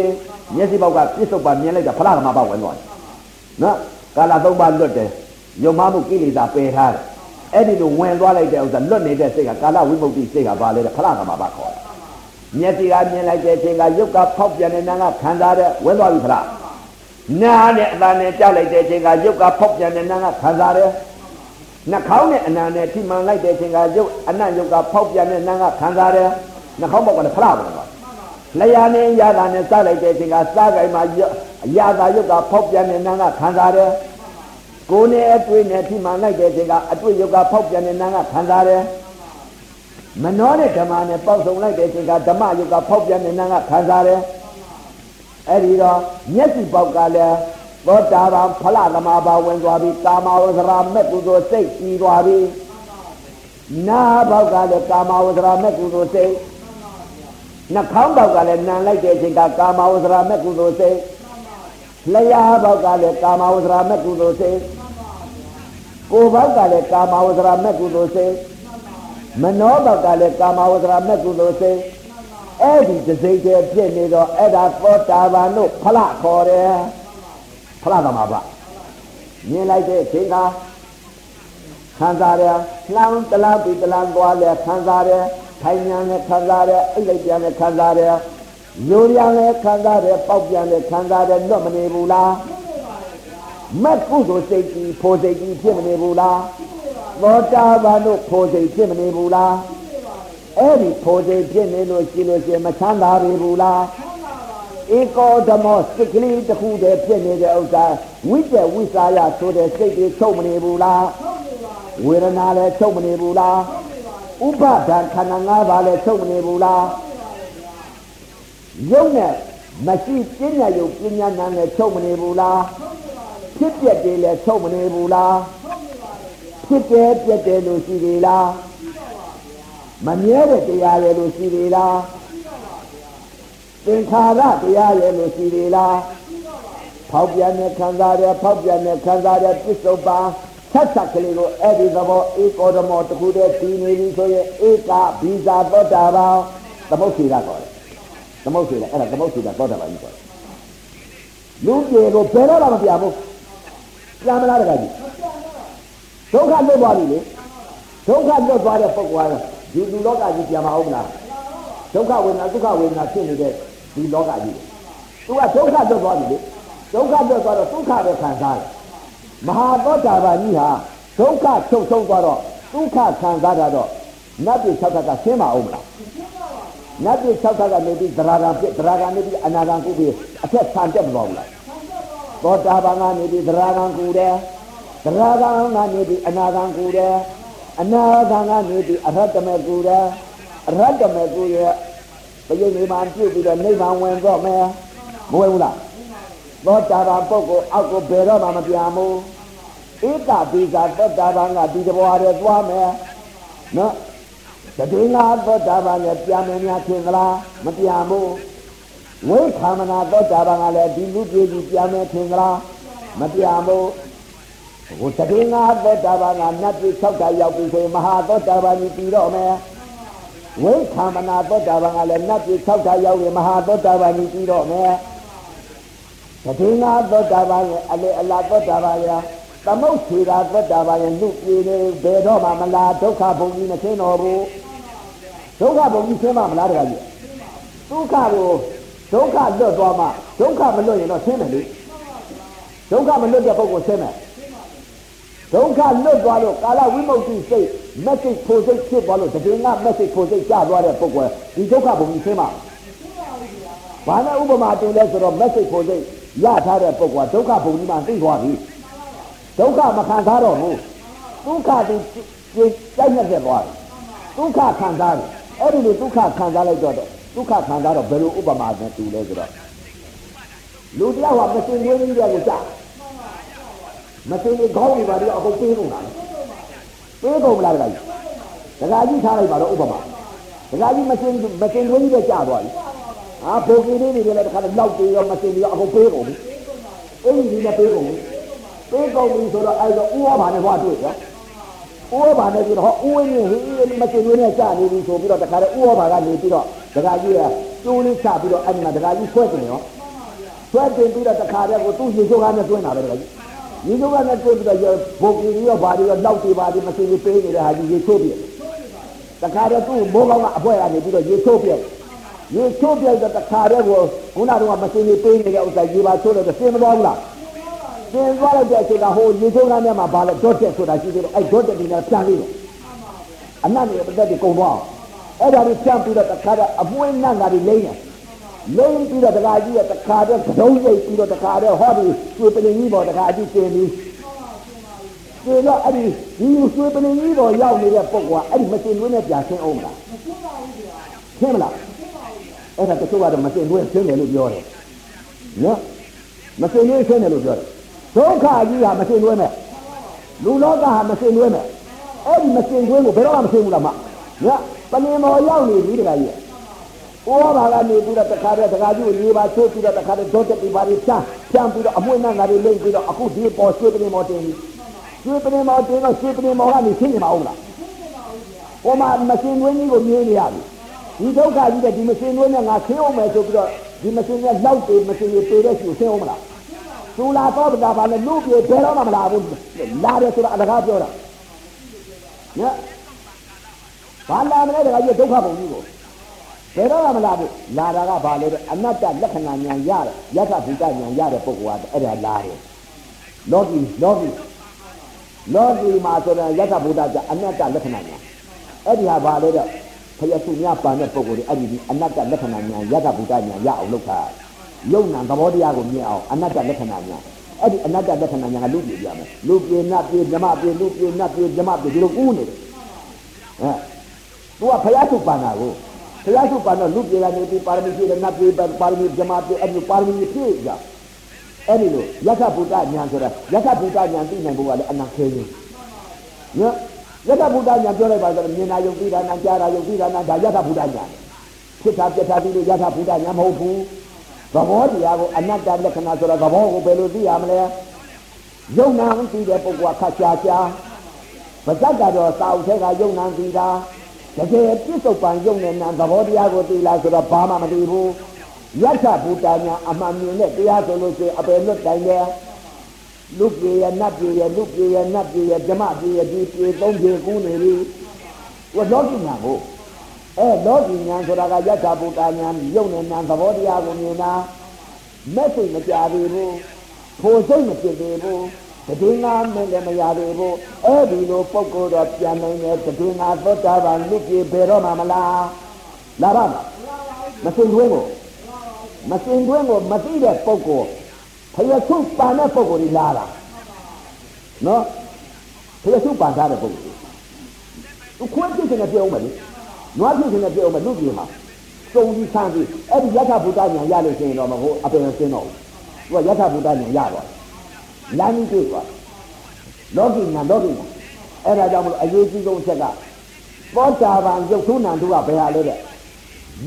မျက်စိပေါက်ကပြစ္ဆုတ်ပါမြင်လိုက်တာဖလသမာဘာဝင်သွားတယ်နော်ကာလသုံးပါလွတ်တယ်ယုံမမှုကိလေသာပယ်ထားတယ်အဲ့ဒီလိုဝင်သွားလိုက်တဲ့ဥစ္စာလွတ်နေတဲ့စိတ်ကကာလဝိမု ക്തി စိတ်ကဘာလဲဖလသမာဘာခေါ်တယ်မျက်စိကမြင်လိုက်တဲ့အချိန်ကရုပ်ကဖောက်ပြန်တဲ့နာကခံစားတဲ့ဝင်သွားပြီဖလားနားနဲ့အသာနဲ့ကြားလိုက်တဲ့အချိန်ကရုပ်ကဖောက်ပြန်တဲ့နာကခံစားတယ်နှာခေါင်းနဲ့အနာနဲ့ထိမှန်လိုက်တဲ့အချိန်ကရုပ်အနံ့ရုပ်ကဖောက်ပြန်တဲ့နာကခံစားတယ်နှာခေါင်းပေါက်ကလည်းဖလားဝင်သွား လျာနဲ့ရတာနဲ့စားလိုက်တဲ့အချိန်ကစားကြိုင်မှာအရာသာရုပ်ကဖောက်ပြန်တဲ့နာကခံစားတယ်ကိုယ်နဲ့အတွေ့နဲ့ထိမှန်လိုက်တဲ့အချိန်ကအတွေ့ရုပ်ကဖောက်ပြန်တဲ့နာကခံစားတယ်မနှောတဲ့ဓမ္မနဲ့ပေါက်ဆုံလိုက်တဲ့အချိန်ကဓမ္မယုတ်ကဖောက်ပြန်နေနန်းကခံစားတယ်အဲ့ဒီတော့မျက်စိပေါက်ကလည်းသောတာပန်ဖလသမာဘာဝင်သွားပြီကာမဝဇရာမဲ့ကုသိုလ်စိတ်ပြီးသွားပြီနာဘောက်ကလည်းကာမဝဇရာမဲ့ကုသိုလ်စိတ် နှာခေါင်းဘောက်ကလည်းနံလိုက်တဲ့အချိန်ကကာမဝဇရာမဲ့ကုသိုလ်စိတ်လျှာဘောက်ကလည်းကာမဝဇရာမဲ့ကုသိုလ်စိတ်ကိုယ်ဘောက်ကလည်းကာမဝဇရာမဲ့ကုသိုလ်စိတ်မနောဘကလည်းကာမဝဇ္ဇရာမဲ့ကုသိုလ်စိတ်အဲ့ဒီတစိတ်တည်းဖြစ်နေတော့အဲ့ဒါသောတာပန်တို့ဖလခေါ်တယ်ဖလသမာဘမြင်လိုက်တဲ့အချိန်ကခံစားရလှမ်းတလားပြီးတလားသွားလဲခံစားရ ထိုင်ညာနဲ့ခံစားရအိတ်လိုက်ပြန်နဲ့ခံစားရညိုရလည်းခံစားရပေါက်ပြန်လည်းခံစားရလွတ်မနေဘူးလားမက်ကုသိုလ်စိတ်ကြီးဖိုးစိတ်ကြီးဖြစ်မနေဘူးလားသောတာပန်တို့ဖိုးစိတ်ဖြစ်မနေဘူးလားအဲ့ဒီဖိုးစိတ်ဖြစ်နေလို့ရှိလို့ရှိရင်မချမ်းသာပြီဘူးလားဧကောဓမောစိတ်ကလေးတစ်ခုတည်းဖြစ်နေတဲ့ဥစ္စာဝိတ္တဝိစာယဆိုတဲ့စိတ်တွေချုပ်မနေဘူးလားဝေဒနာလည်းချုပ်မနေဘူးလား ဥပဒံခန္ဓာ၅ပါးလည်းချုပ်မနေဘူးလားယုံနဲ့မရှိပညာယုံပညာနာနဲ့ချုပ်မနေဘူးလားဖြစ်ပြက်တွေလည်းချုပ်မနေဘူးလားဖြစ်တယ်ပြက်တယ်လို့ရှိသေးလားမမြဲတဲ့တရားရဲ့လို့ရှိသေးလားသင်္ခါရတရားရဲ့လို့ရှိသေးလားဖောက်ပြန်တဲ့ခံစားရဖောက်ပြန်တဲ့ခံစားရပြစ္ဆုတ်ပါ ဆက်ဆက်ကလေးကိုအဲ့ဒီသဘောဧကောဓမောတခုတည်းတည်နေပြီဆိုရင်ဧကဘီဇာသောတာပန်သမုတ်စီရခေါ်တယ်သမုတ်စီရအဲ့ဒါသမုတ်စီရသောတာပန်ကြီးခေါ်တယ်လူပြေကိုဘယ်တော့မှမပြဘူးပြန်မလားတကကြီးဒုက္ခလွတ်သွားပြီလေဒုက္ခလွတ်သွားတဲ့ပုဂ္ဂိုလ်ကဒီလူလောကကြီးပြန်မအောင်လားဒုက္ခဝေဒနာဒုက္ခဝေဒနာဖြစ်နေတဲ့ဒီလောကကြီးသူကဒုက္ခလွတ်သွားပြီလေဒုက္ခလွတ်သွားတော့ဒုက္ခပဲခံစားတယ် မဟာသောတာပန်ကြီးဟာဒုက္ခချုပ်ဆုံးသွားတော့ဒုက္ခခံစားတာတော့နတ်ပြည်၆ခါကရှင်းမအောင်မလားနတ်ပြည်၆ခါကနေပြီးသရဂံဖြစ်သရဂံနေပြီးအနာဂံကုပြီးအထက်ဆန်တက်မသွားဘူးလားသောတာပန်ကနေပြီးသရဂံကုတယ်သရဂံကနေပြီးအနာဂံကုတယ်အနာဂံကနေပြီးအရဟတမေကုတယ်အရဟတမေကုရဲ့ဘယိနေမှာပြုတ်ပြီးတော့နိဗ္ဗာန်ဝင်တော့မယ်မဝင်ဘူးလား သောတာပန်ပုဂ္ဂိုလ်အောက်ကိုဘယ်တော့မှမပြန်ဘူးဧကပိဇာသောတာပန်ကဒီတဘွားရဲသွားမယ်နော်တတိငါသောတာပန်နဲ့ပြန်မယ်များထင်သလားမပြန်ဘူးဝိခာမနာသောတာပန်ကလည်းဒီလူပြေကြီးပြန်မယ်ထင်သလားမပြန်ဘူးဟိုတတိငါသောတာပန်ကနတ်ပြည်၆တာရောက်ပြီဆိုရင်မဟာသောတာပန်ကြီးပြီးတော့မယ်ဝိခာမနာသောတာပန်ကလည်းနတ်ပြည်၆တာရောက်ရင်မဟာသောတာပန်ကြီးပြီးတော့မယ် တတိငါသောတာပန်ရဲ့အလေအလာသောတာပန်ရဲ့သမုတ်ထေရာသောတာပန်ရဲ့လူပြေနေဘယ်တော့မှမလားဒုက္ခဘုံကြီးမသိတော့ဘူးဒုက္ခဘုံကြီးသိမှမလားတခါကြီးဒုက္ခကိုဒုက္ခလွတ်သွားမှဒုက္ခမလွတ်ရင်တော့သိမယ်လေဒုက္ခမလွတ်တဲ့ပုဂ္ဂိုလ်သိမယ်ဒုက္ခလွတ်သွားလို့ကာလဝိမု ക്തി စိတ် message ဖို့စိတ်ဖြစ်သွားလို့တကယ်က message ဖို့စိတ်ကျသွားတဲ့ပုဂ္ဂိုလ်ဒီဒုက္ခဘုံကြီးသိမှဘာနဲ့ဥပမာတင်လဲဆိုတော့ message ဖို့စိတ် ရထားတဲ့ပုဂ္ဂိုလ်ကဒုက္ခဘုံကြီးမှသိသွားပြီဒုက္ခမခံစားတော့ဘူးဒုက္ခသူကြိုက်နေတဲ့သွားတယ်ဒုက္ခခံစားတယ်အဲ့ဒီလိုဒုက္ခခံစားလိုက်တော့ဒုက္ခခံစားတော့ဘယ်လိုဥပမာနဲ့တူလဲဆိုတော့လူတယောက်ကမစင်သွင်းကြီးတဲ့ကိုကြာမစင်ကြီးခေါင်းတွေပါတော့အကုန်ပေးကုန်တာပေးကုန်မလားတခါကြီးတခါကြီးထားလိုက်ပါတော့ဥပမာတခါကြီးမစင်မစင်သွင်းကြီးတဲ့ကြာသွားပြီ ဟာဘိုကီလေးတွေလည်းတခါတော့လောက်ပြီးတော့မစင်ပြီးတော့အကုန်ပေးကုန်ပြီအဲ့ဒီကြီးလည်းပေးကုန်ပြီပေးကုန်ပြီဆိုတော့အဲ့တော့ဥဝဘာနဲ့ဟောတွေ့ရောဥဝဘာနဲ့ပြီးတော့ဟောဥဝင်းကြီးဟေးမစင်သွင်းနဲ့ကြာနေပြီဆိုပြီးတော့တခါတော့ဥဝဘာကနေပြီးတော့တခါကြီးကကျိုးလေးချပြီးတော့အဲ့ဒီမှာတခါကြီးဆွဲတင်ရောဆွဲတင်ပြီးတော့တခါတည်းကိုသူ့ရေချိုးကားနဲ့တွင်းတာပဲတခါကြီးရေချိုးကားနဲ့တွင်းပြီးတော့ဘုံကြီးရောဘာတွေရောလောက်တွေဘာတွေမစင်ကြီးပေးနေတဲ့ဟာကြီးရေချိုးပြတခါတည်းသူ့မိုးကောင်းကအဖွဲကနေပြီးတော့ရေချိုးပြ ရေချိုးပြတော့တခါတည်းကိုခုနကတော့မစင်ကြီးပေးနေတဲ့ဥစ္စာရေပါချိုးလို့စင်မသွားဘူးလားစင်သွားလိုက်တဲ့အချိန်ကဟိုရေချိုးကားနဲ့မှဘာလဲဒေါ့တက်ဆိုတာရှိသေးတယ်အဲ့ဒေါ့တက်ဒီနဲ့ပြန်လေးတယ်အနတ်တွေပတ်သက်ပြီးကုံသွားအောင်အဲ့ဒါကိုပြန်ပြီးတော့တခါတည်းအမွှေးနတ်ငါတွေလိမ့်တယ်လိမ့်ပြီးတော့တခါကြီးကတခါတည်းကတုံးရိပ်ပြီးတော့တခါတည်းဟောဒီကျွေပလင်ကြီးပေါ်တခါအကြည့်တင်ပြီးကျေတော့အဲ့ဒီဒီကျွေပလင်ကြီးပေါ်ရောက်နေတဲ့ပုဂ္ဂိုလ်ကအဲ့ဒီမစင်သွင်းနဲ့ပြန်ဆင်းအောင်မလားဆင်းမလား အဲ့ဒါတချို့ကတော့မစင်သွင်းဆင်းတယ်လို့ပြောတယ်နော်မစင်သွင်းဆင်းတယ်လို့ပြောတယ်ဒုက္ခကြီးဟာမစင်သွင်းမဲ့လူလောကဟာမစင်သွင်းမဲ့အဲ့ဒီမစင်သွင်းကိုဘယ်တော့မှမစင်ဘူးလားမညပလင်ပေါ်ရောက်နေပြီတခါကြီးဩဘာကနေပြီးတော့တခါတည်းတခါကြီးကိုလေးပါချိုးပြီးတော့တခါတည်းဒေါတ်တက်ပြီးပါပြီးဖြန်းဖြန်းပြီးတော့အမွှေးနဲ့ငါတွေလိမ့်ပြီးတော့အခုဒီပေါ်ရွှေပလင်ပေါ်တင်ပြီးရွှေပလင်ပေါ်တင်တော့ရွှေပလင်ပေါ်ကနေဆင်းနေမအောင်လားဟိုမှာမစင်သွင်းကြီးကိုမြင်နေရပြီ ဒီဒုက္ခကြီးတဲ့ဒီမစင်သွင်းနဲ့ငါဆင်းအောင်မယ်ဆိုပြီးတော့ဒီမစင်နဲ့လောက်တေမစင်ရပေတဲ့ရှင်ဆင်းအောင်မလားသူလာတော့ဗာလဲလူပြေဘယ်တော့မှမလာဘူးလာတယ်ဆိုတော့အလကားပြောတာနော်ဘာလာမလဲတခါကြီးဒုက္ခပုံကြီးကိုဘယ်တော့မှမလာဘူးလာတာကဘာလဲအနတ္တလက္ခဏာဉာဏ်ရတယ်ယသဘူတဉာဏ်ရတဲ့ပုဂ္ဂိုလ်ကအဲ့ဒါလာတယ်လောကီလောကီလောကီမှာဆိုတော့ယသဘူတကအနတ္တလက္ခဏာဉာဏ်အဲ့ဒီဟာဘာလဲတော့ ဖယစုများပန်တဲ့ပုဂ္ဂိုလ်တွေအဲ့ဒီအနတ္တလက္ခဏာဉာဏ်ယသဘူတဉာဏ်ရအောင်လုပ်တာယုံနာသဘောတရားကိုမြင်အောင်အနတ္တလက္ခဏာဉာဏ်အဲ့ဒီအနတ္တလက္ခဏာညာကလူပြေပြမယ်လူပြေနတ်ပြေဓမ္မပြေလူပြေနတ်ပြေဓမ္မပြေဒီလိုကူးနေတယ်အဲသူကဖယားစုပန်တာကိုဖယားစုပန်တော့လူပြေကနေပြီးပါရမီပြေနတ်ပြေပါရမီဓမ္မပြေအဲ့ဒီပါရမီပြေကြအဲ့ဒီလိုယက္ခဗုဒ္ဓညာဆိုတာယက္ခဗုဒ္ဓညာသိနိုင်ဖို့ကလည်းအနာခဲကြီးနော် ယက္ခဗုဒ္ဓညာပြောလိုက်ပါဆိုတော့မြင်နာယုံပြီးတာနာကြားတာယုံပြီးတာနာဒါယက္ခဗုဒ္ဓညာဖြစ်တာပြတ်တာပြီးလို့ယက္ခဗုဒ္ဓညာမဟုတ်ဘူးသဘောတရားကိုအနတ္တလက္ခဏာဆိုတော့သဘောကိုဘယ်လိုသိရမလဲယုံနာသိတဲ့ပုဂ္ဂိုလ်ကခက်ရှားရှားဗဇက်ကတော့စာအုပ်ထဲကယုံနာသိတာတကယ်ပြစ္ဆုတ်ပံယုံနေနာသဘောတရားကိုသိလားဆိုတော့ဘာမှမသိဘူးယက္ခဘူတာညာအမှန်မြင်တဲ့တရားဆိုလို့ရှိရင်အပယ်လွတ်တိုင်တယ် လူပြေရနတ်ပြေရလူပြေရနတ်ပြေရဓမ္မပြေရဒီပြေသုံးပြေကူးနေပြီဟိုလောကီညာကိုအဲလောကီညာဆိုတာကယထာဘုဒ္ဓညာယုံနဲ့နာသဘောတရားကိုမြင်တာမဲ့စိတ်မကြသေးဘူးဖို့စိတ်မဖြစ်သေးဘူးတည်ငါမင်းလည်းမရသေးဘူးအဲ့ဒီလိုပုံကိုယ်တော့ပြန်နိုင်တယ်တည်ငါသောတာပန်လူပြေဘယ်တော့မှမလားလာပါမစင်တွင်းကိုမစင်တွင်းကိုမသိတဲ့ပုံကို ဖယဆုပန်တဲ့ပုံကိုလာတာနော်ဖယဆုပန်ထားတဲ့ပုံကိုသူခွင့်ပြည့်နေပြောဦးမယ်လေနွားပြည့်နေပြောဦးမယ်လူပြေမှာစုံပြီးဆန်းပြီးအဲ့ဒီယထာဘုဒ္ဓညာရလို့ရှိရင်တော့မဟုတ်အပင်စင်းတော့ဘူးသူကယထာဘုဒ္ဓညာရတော့လမ်းကြီးတွေ့သွားလောကီညာလောကီညာအဲ့ဒါကြောင့်မလို့အရေးကြီးဆုံးအချက်ကသောတာပန်ရုပ်ထုနံတို့ကဘယ်ဟာလဲတဲ့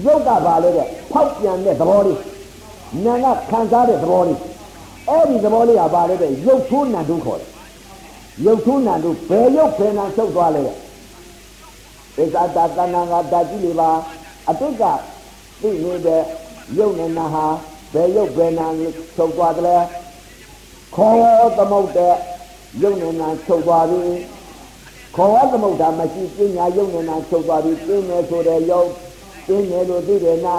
ရုပ်ကဘာလဲတဲ့ဖောက်ပြန်တဲ့သဘောလေးနာကခံစားတဲ့သဘောလေး အဲ့ဒီသဘောလေးကဘာလဲတဲ့ရုပ်ထုနံတို့ခေါ်တယ်ရုပ်ထုနံတို့ဘယ်ရုပ်ဘယ်နာဆုပ်သွားလဲတဲ့ဣဇာတာတဏ္ဍာကဓာတ်ကြီးလေးပါအတိတ်ကသိနေတဲ့ရုပ်နဲ့နာဟာဘယ်ရုပ်ဘယ်နာဆုပ်သွားတယ်လဲခေါ်သမုတ်တဲ့ယုံနေတာချုပ်သွားပြီခေါ်ဝသမုဒ္ဒါမရှိပညာယုံနေတာချုပ်သွားပြီပြင်းနေဆိုတဲ့ယုံပြင်းနေလို့သိတယ်နာ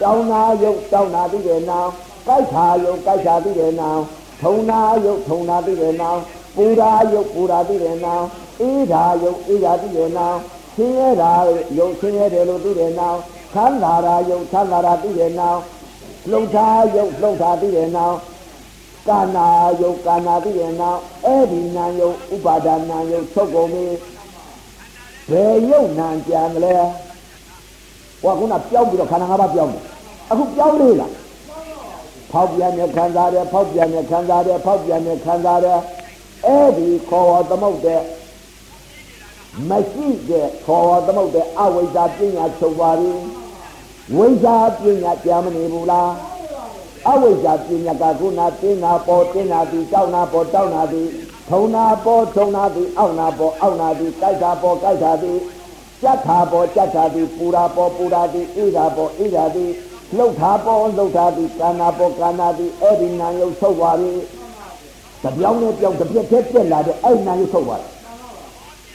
တောင်းနာယုံတောင်းနာသိတယ်နာ ကြိုက်ခါယုံကြိုက်ခါသိတယ်နာထုံနာယုံထုံနာသိတယ်နာပူရာယုံပူရာသိတယ်နာအေးဓာယုံအေးဓာသိတယ်နာဆင်းရဲတာယုံဆင်းရဲတယ်လို့သိတယ်နာခန္ဓာရာယုံခန္ဓာရာသိတယ်နာလှုပ်ရှားယုံလှုပ်ရှားသိတယ်နာကာနာယုတ်ကာနာပြီးတဲ့နောက်အဲ့ဒီနာယုတ်ဥပါဒနာယုတ်ချုပ်ကုန်ပြီဘယ်ယုတ်နာကြံလဲဟောခုနပြောင်းပြီးတော့ခန္ဓာ၅ပါးပြောင်းတယ်အခုပြောင်းလေလား ဖောက်ပြန်နဲ့ခံစားတယ်ဖောက်ပြန်နဲ့ခံစားတယ်ဖောက်ပြန်နဲ့ခံစားတယ်အဲ့ဒီခေါ်ဝသမုတ်တဲ့မရှိတဲ့ခေါ်ဝသမုတ်တဲ့အဝိဇ္ဇာပညာချုပ်ပါပြီဝိဇ္ဇာပညာကြာမနေဘူးလားအဝိဇ္ဇာပညာကခုနတင်းနာပေါ်တင်းနာသည်တောက်နာပေါ်တောက်နာသည်ထုံနာပေါ်ထုံနာသည်အောက်နာပေါ်အောက်နာသည်ကြိုက်တာပေါ်ကြိုက်တာသည်ကြက်တာပေါ်ကြက်တာသည်ပူတာပေါ်ပူတာသည်အေးတာပေါ်အေးတာသည် လှုပ်တာပေါ်လှုပ်တာသည်ကာနာပေါ်ကာနာသည်အဲ့ဒီနာယုတ်ဆုပ်သွားပြီတပြောင်းနဲ့ပြောင်းတစ်ပြက်တည်းပြက်လာတဲ့အဲ့နာယုတ်ဆုပ်သွားတယ်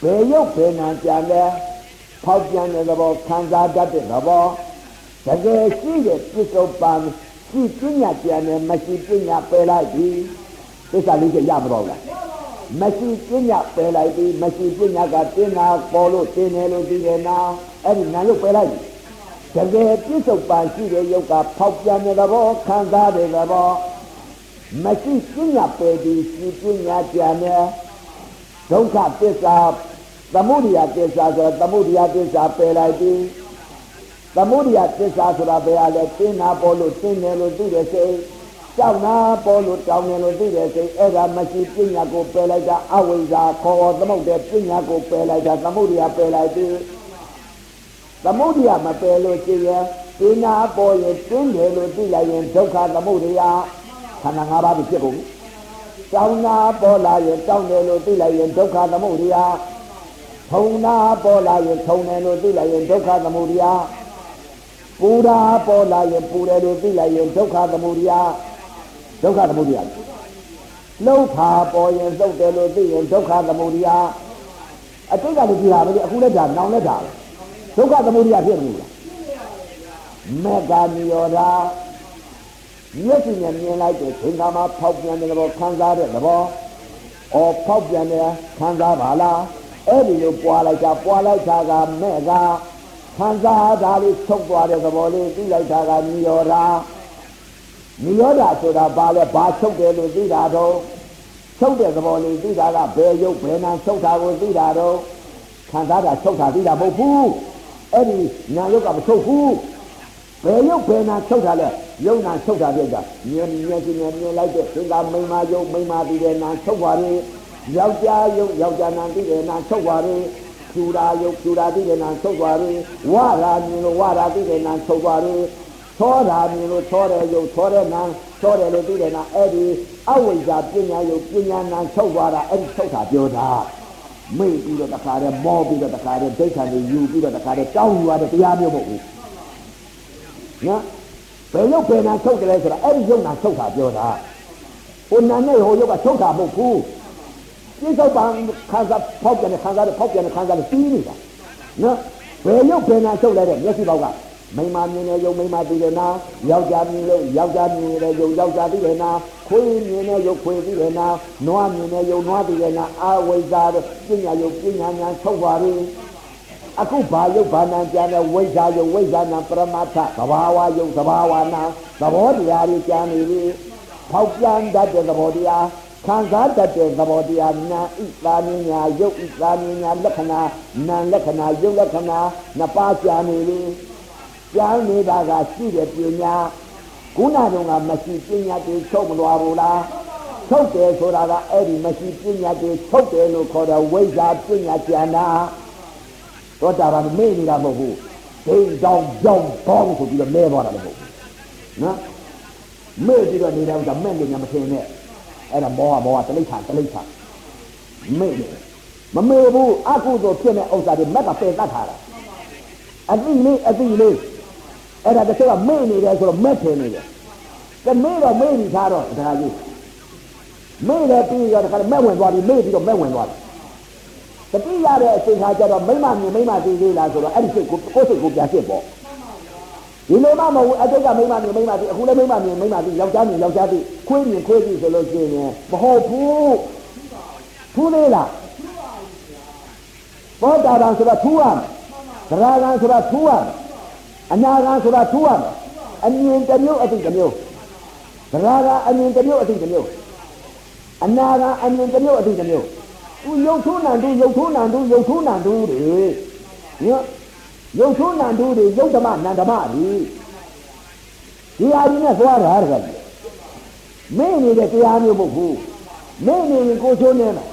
ဘယ်ယုတ်ဘယ်နာကြံလဲဖောက်ပြန်တဲ့သဘောခံစားတတ်တဲ့သဘောတကယ်ရှိတဲ့ပြစ္ဆုတ်ပံရှိပညာကြံတယ်မရှိပညာပယ်လိုက်ပြီသစ္စာလေးချက်ရမတော့လားမရှိပညာပယ်လိုက်ပြီမရှိပညာကတင်းနာပေါ်လို့တင်းတယ်လို့သိတယ်နာအဲ့ဒီနာလို့ပယ်လိုက်ပြီ တကယ်ပြစ္ဆုတ်ပန်ရှိတဲ့ယုတ်ကဖောက်ပြန်တဲ့သဘောခံစားတဲ့သဘောမရှိပညာပယ်ပြီးရှိပညာကြံတယ်ဒုက္ခသစ္စာသမုဒိယသစ္စာဆိုသမုဒိယသစ္စာပယ်လိုက်ပြီသမုဒိယသစ္စာဆိုတာဘယ်ဟာလဲတင်းနာပေါ်လို့တင်းတယ်လို့သိတယ်စိတ်ကြောက်နာပေါ်လို့တောင်းတယ်လို့သိတယ်စိတ်အဲ့ဒါမရှိပညာကိုပယ်လိုက်တာအဝိဇ္ဇာခေါ်သမုတ်တဲ့ပညာကိုပယ်လိုက်တာသမုဒိယပယ်လိုက်ပြီ သမုဒိယမပယ်လို့ရှိရင်တင်းနာပေါ်ရင်တင်းတယ်လို့သိလိုက်ရင်ဒုက္ခသမုဒိယခန္ဓာ၅ပါးဖြစ်ကုန်တောင်းနာပေါ်လာရင်တောင်းတယ်လို့သိလိုက်ရင်ဒုက္ခသမုဒိယထုံနာပေါ်လာရင်ထုံတယ်လို့သိလိုက်ရင်ဒုက္ခသမုဒိယပူတာပေါ်လာရင်ပူတယ်လို့သိလိုက်ရင်ဒုက္ခသမုဒိယဒုက္ခသမုဒိယလှုပ်ခါပေါ်ရင်သုတ်တယ်လို့သိရင်ဒုက္ခသမုဒိယအတိတ်ကလည်းဒီဟာပဲအခုလည်းဒါနောင်လည်းဒါ ဒုက္ခသမုဒိယဖြစ်နေလားမေဂာနိယောဓာမျက်စိနဲ့မြင်လိုက်တဲ့သင်္ကာမဖောက်ပြန်တဲ့သဘောခံစားတဲ့သဘောအော်ဖောက်ပြန်တဲ့ခံစားပါလားအဲ့ဒီလိုပွာလိုက်တာပွာလိုက်တာကမဲ့ကခံစားတာလေးချုပ်သွားတဲ့သဘောလေးသိလိုက်တာကနိရောဓနိရောဓဆိုတာဘာလဲဘာချုပ်တယ်လို့သိတာတော့ချုပ်တဲ့သဘောလေးသိတာကဘယ်ရုပ်ဘယ်နာချုပ်တာကိုသိတာတော့ခံစားတာချုပ်တာသိတာမဟုတ်ဘူး အဲ့ဒီနာရုပ်ကမချုပ်ဘူးဘယ်ရုပ်ဘယ်နာချုပ်တာလဲယုံနာချုပ်တာပြကြမြင်မြင်ချင်းမြင်မြင်လိုက်တဲ့သင်္ကာမိန်မာယုံမိန်မာပြီးတဲ့နာချုပ်ပါလေယောက်ျားယုံယောက်ျားနာပြီးတဲ့နာချုပ်ပါလေဖြူရာယုတ်ဖြူရာသိတဲ့နာချုပ်သွားပြီဝရာမြင်လို့ဝရာသိတဲ့နာချုပ်သွားပြီသောတာမြင်လို့သောတဲ့ယုတ်သောတဲ့နာသောတယ်လို့သိတဲ့နာအဲ့ဒီအဝိဇ္ဇာပညာယုတ်ပညာနာချုပ်သွားတာအဲ့ဒီချုပ်တာပြောတာ မေ့ပြီးတော့တခါတည်းမောပြီးတော့တခါတည်းဒိဋ္ဌာန်တွေယူပြီးတော့တခါတည်းတောင်းယူရတဲ့တရားမျိုးမဟုတ်ဘူးနော်ဘယ်ယုတ်ဘယ်နာချုပ်တယ်လဲဆိုတာအဲ့ဒီယုတ်နာချုပ်တာပြောတာဟိုနာနဲ့ဟိုရုပ်ကထုတ်တာမဟုတ်ဘူးပြစ္ဆုတ်ပံခန်းစားဖောက်ပြန်တဲ့ခန်းစားတဲ့ဖောက်ပြန်တဲ့ခန်းစားတဲ့တီးနေတာနော်ဘယ်ရုပ်ဘယ်နာချုပ်လိုက်တဲ့မျက်စိပေါက်က မိမမြင်တဲ့ယုံမိမသိတယ်နာယောက်ျားမြင်လို့ယောက်ျားမြင်တဲ့ယုံယောက်ျားသိတယ်နာခွေးမြင်တဲ့ယုံခွေးသိတယ်နာနွားမြင်တဲ့ယုံနွားသိတယ်နာအာဝိဇ္ဇာပညာယုံပညာညာထုတ်ပါပြီအခုဘာယုတ်ဘာနာကြတဲ့ဝိဇ္ဇာယုတ်ဝိဇ္ဇာနာပရမတ္ထသဘာဝယုတ်သဘာဝနာသဘောတရားတွေကြားနေပြီဖောက်ပြန်တတ်တဲ့သဘောတရားခံစားတတ်တဲ့သဘောတရားနာဣသာမြညာယုတ်ဣသာမြညာလက္ခဏာနာလက္ခဏာယုတ်လက္ခဏာနှစ်ပါးကြားနေပြီ ကြားနေတာကရှိတဲ့ပညာခုနတုန်းကမရှိပညာတွေချုပ်မလွာဘူးလားချုပ်တယ်ဆိုတာကအဲ့ဒီမရှိပညာတွေချုပ်တယ်လို့ခေါ်တဲ့ဝိဇ္ဇာပညာကျန်တာတော့တာပါမေ့နေတာမဟုတ်ဘူးဒိန်တောင်ကြောင်ပေါင်းဆိုပြီးတော့လဲသွားတာလည်းမဟုတ်ဘူးနော်မေ့ပြီးတော့နေတာကမဲ့နေညာမထင်နဲ့အဲ့ဒါမောဟမောဟတလိဋ္ဌာတလိဋ္ဌာမေ့နေမမေ့ဘူးအကုသိုလ်ဖြစ်တဲ့ဥစ္စာတွေမက်ကပယ်တတ်ထားတာအတိလေးအတိလေး အဲ့ဒါတစ်ချက်ကမေ့နေတယ်ဆိုတော့မက်ထင်နေတယ်ကမေ့တော့မေ့ပြီးသားတော့ဒါကြီးမေ့တယ်ပြီးတော့တခါမက်ဝင်သွားပြီးမေ့ပြီးတော့မက်ဝင်သွားတယ်တတိရတဲ့အချိန်ခါကျတော့မိမမြင်မိမသိသေးလားဆိုတော့အဲ့ဒီစိတ်ကိုကိုယ်စိတ်ကိုပြန်စစ်ပေါ့ဒီလိုမှမဟုတ်အတိတ်ကမိမမြင်မိမသိအခုလည်းမိမမြင်မိမသိယောက်ျားမြင်ယောက်ျားသိခွေးမြင်ခွေးသိဆိုလို့ရှိရင်မဟုတ်ဘူးထူးသေးလားဘောတာတံဆိုတော့ထူးရမယ်သရဂံဆိုတော့ထူးရမယ် အနာဂံဆိုတော့ထူးရမယ်အမြင်တစ်မျိုးအသိတစ်မျိုးသရဂံအမြင်တစ်မျိုးအသိတစ်မျိုးအနာဂံအမြင်တစ်မျိုးအသိတစ်မျိုးသူရုပ်ထုံးနံတူရုပ်ထုံးနံတူရုပ်ထုံးနံတူတွေညရုပ်ထုံးနံတူတွေရုပ်ဓမ္မနံဓမ္မတွေဒီဟာကြီးနဲ့သွားတာတကယ်မင်းနေတဲ့တရားမျိုးမဟုတ်ဘူးမင်းနေရင်ကိုချိုးနေမယ်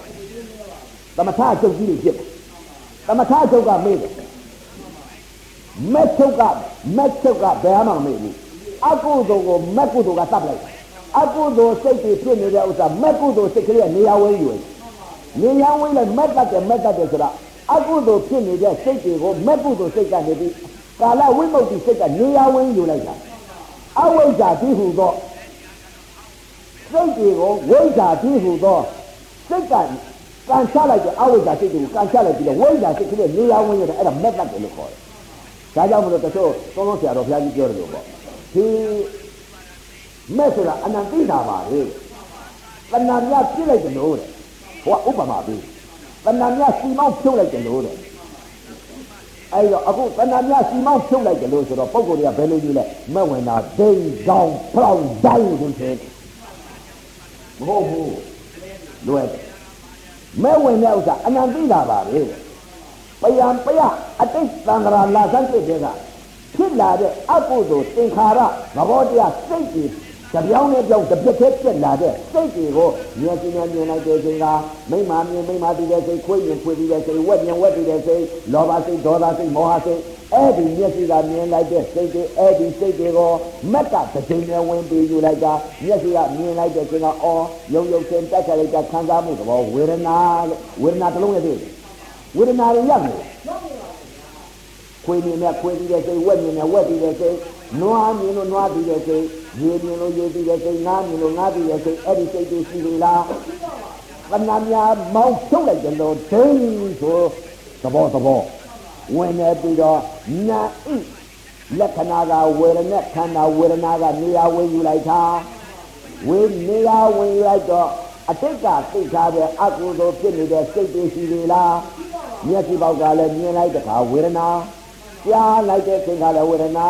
သမထချုပ်ကြီးတွေဖြစ်တယ်သမထချုပ်ကမေးတယ် မက်ချုပ်ကမက်ချုပ်ကဘယ်မှမမေ့ဘူးအကုသိုလ်ကိုမက်ကုသိုလ်ကတတ်လိုက်အကုသိုလ်စိတ်တွေဖြစ်နေတဲ့ဥစ္စာမက်ကုသိုလ်စိတ်ကလေးကနေရာဝဲယူနေရာဝဲလိုက်မက်တတ်တယ်မက်တတ်တယ်ဆိုတာအကုသိုလ်ဖြစ်နေတဲ့စိတ်တွေကိုမက်ကုသိုလ်စိတ်ကနေပြီးကာလဝိမု ക്തി စိတ်ကနေရာဝဲယူလိုက်တာအဝိဇ္ဇာတိဟုသောစိတ်တွေကိုဝိဇ္ဇာတိဟုသောစိတ်ကကန်ချလိုက်တဲ့အဝိဇ္ဇာစိတ်တွေကိုကန်ချလိုက်ပြီးတော့ဝိဇ္ဇာစိတ်ကလေးနေရာဝဲရတယ်အဲ့ဒါမက်တတ်တယ်လို့ခေါ်တယ် ဒါကြောင့်မလို့တချို့သုံးလုံးဆရာတော်ဘုရားကြီးပြောတယ်လို့ပေါ့ဒီမဲ့ဆိုတာအနန္တိတာပါလေတဏှာမြပြစ်လိုက်တယ်လို့တဲ့ဟောဥပမာပေးတဏှာမြစီမောင်းဖြုတ်လိုက်တယ်လို့တဲ့အဲ့တော့အခုတဏှာမြစီမောင်းဖြုတ်လိုက်တယ်လို့ဆိုတော့ပုံကိုယ်တွေကဘယ်လိုကြီးလဲမဲ့ဝင်တာဒိန်ကောင်းဖောင်းတိုင်းလို့ဆိုမဟုတ်ဘူးလွယ်တယ်မဲ့ဝင်တဲ့ဥစ္စာအနန္တိတာပါလေတဲ့ ပယံပယအတိတ်သံဃာလာဆန်းဖြစ်တဲ့ကဖြစ်လာတဲ့အကုသိုလ်သင်္ခါရသဘောတရားစိတ်တွေကြပြောင်းနဲ့ပြောင်းတစ်ပြက်တည်းပြက်လာတဲ့စိတ်တွေကိုမြင်ချင်းမြင်လိုက်တဲ့ချိန်ကမိမမြင်မိမသိတဲ့စိတ်ခွေးမြင်ခွေးသိတဲ့စိတ်ဝက်မြင်ဝက်သိတဲ့စိတ်လောဘစိတ်ဒေါသစိတ်မောဟစိတ်အဲ့ဒီမျက်စိကမြင်လိုက်တဲ့စိတ်တွေအဲ့ဒီစိတ်တွေကိုမက်ကတစ်ချိန်နဲ့ဝင်ပြီးယူလိုက်တာမျက်စိကမြင်လိုက်တဲ့ချိန်ကအော်ရုံရုံချင်းတက်ချလိုက်တာခံစားမှုသဘောဝေဒနာလို့ဝေဒနာတစ်လုံးနဲ့သိတယ် ဝေဒနာတွေရောက်နေခွေးမြင်နဲ့ခွေးပြီးတဲ့စိတ်ဝက်မြင်နဲ့ဝက်ပြီးတဲ့စိတ်နွားမြင်လို့နွားပြီးတဲ့စိတ်ရေမြင်လို့ရေပြီးတဲ့စိတ်ငါးမြင်လို့ငါးပြီးတဲ့စိတ်အဲ့ဒီစိတ်တွေရှိနေလားခဏများမောင်းထုတ်လိုက်တယ်လို့ဒိန်းဆိုသဘောသဘောဝင်နေပြီးတော့နာဣလက္ခဏာကဝေဒနာခန္ဓာဝေဒနာကနေရာဝေယူလိုက်တာဝေနေရာဝေယူလိုက်တော့အတိတ်ကသိထားတဲ့အကုသိုလ်ဖြစ်နေတဲ့စိတ်တွေရှိနေလား မျက်စိပေါက်ကလည်းမြင်လိုက်တဲ့အခါဝေဒနာကြားလိုက်တဲ့စိတ်ကလည်းဝေဒနာ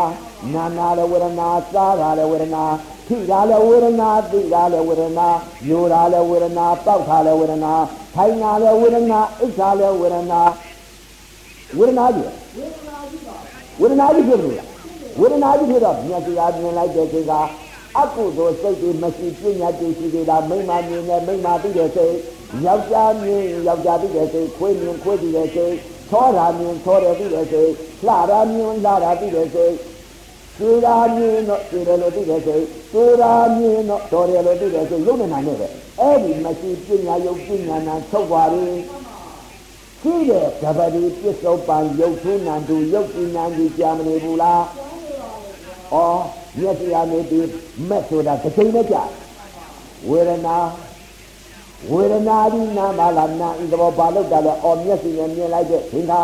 နာနာလည်းဝေဒနာစားတာလည်းဝေဒနာထိတာလည်းဝေဒနာသိတာလည်းဝေဒနာညိုတာလည်းဝေဒနာတောက်တာလည်းဝေဒနာထိုင်တာလည်းဝေဒနာအိတ်တာလည်းဝေဒနာဝေဒနာကြီးဝေဒနာကြီးဖြစ်လို့လားဝေဒနာကြီးဖြစ်တော့မျက်စိအားမြင်လိုက်တဲ့စိတ်ကအကုသိုလ်စိတ်တွေမရှိပညာတည်ရှိသေးတာမိမမြင်နဲ့မိမသိတဲ့စိတ် ယောက်ျားမြင်ယောက်ျားသိတဲ့စိတ်ခွေးမြင်ခွေးသိတဲ့စိတ်သောတာမြင်သောတယ်သိတဲ့စိတ်လှတာမြင်လှတာသိတဲ့စိတ်သေတာမြင်တော့သေတယ်လို့သိတဲ့စိတ်သေတာမြင်တော့တော်တယ်လို့သိတဲ့စိတ်ရုပ်နဲ့နာနဲ့ပဲအဲ့ဒီမရှိပညာယုတ်ပညာနာထုတ်ပါလေရှိတဲ့ဓပတိပစ္စုပန်ယုတ်ထုနန္တုယုတ်ပညာကြီးကြာမနေဘူးလားဩမျက်စိအားနေပြီးမက်ဆိုတာတစ်ချိန်နဲ့ကြာဝေဒနာ ဝေဒနာဒီနာမလာနာဤသဘောပါလို့တာလဲအော်မျက်စိနဲ့မြင်လိုက်တဲ့သင်္ခါ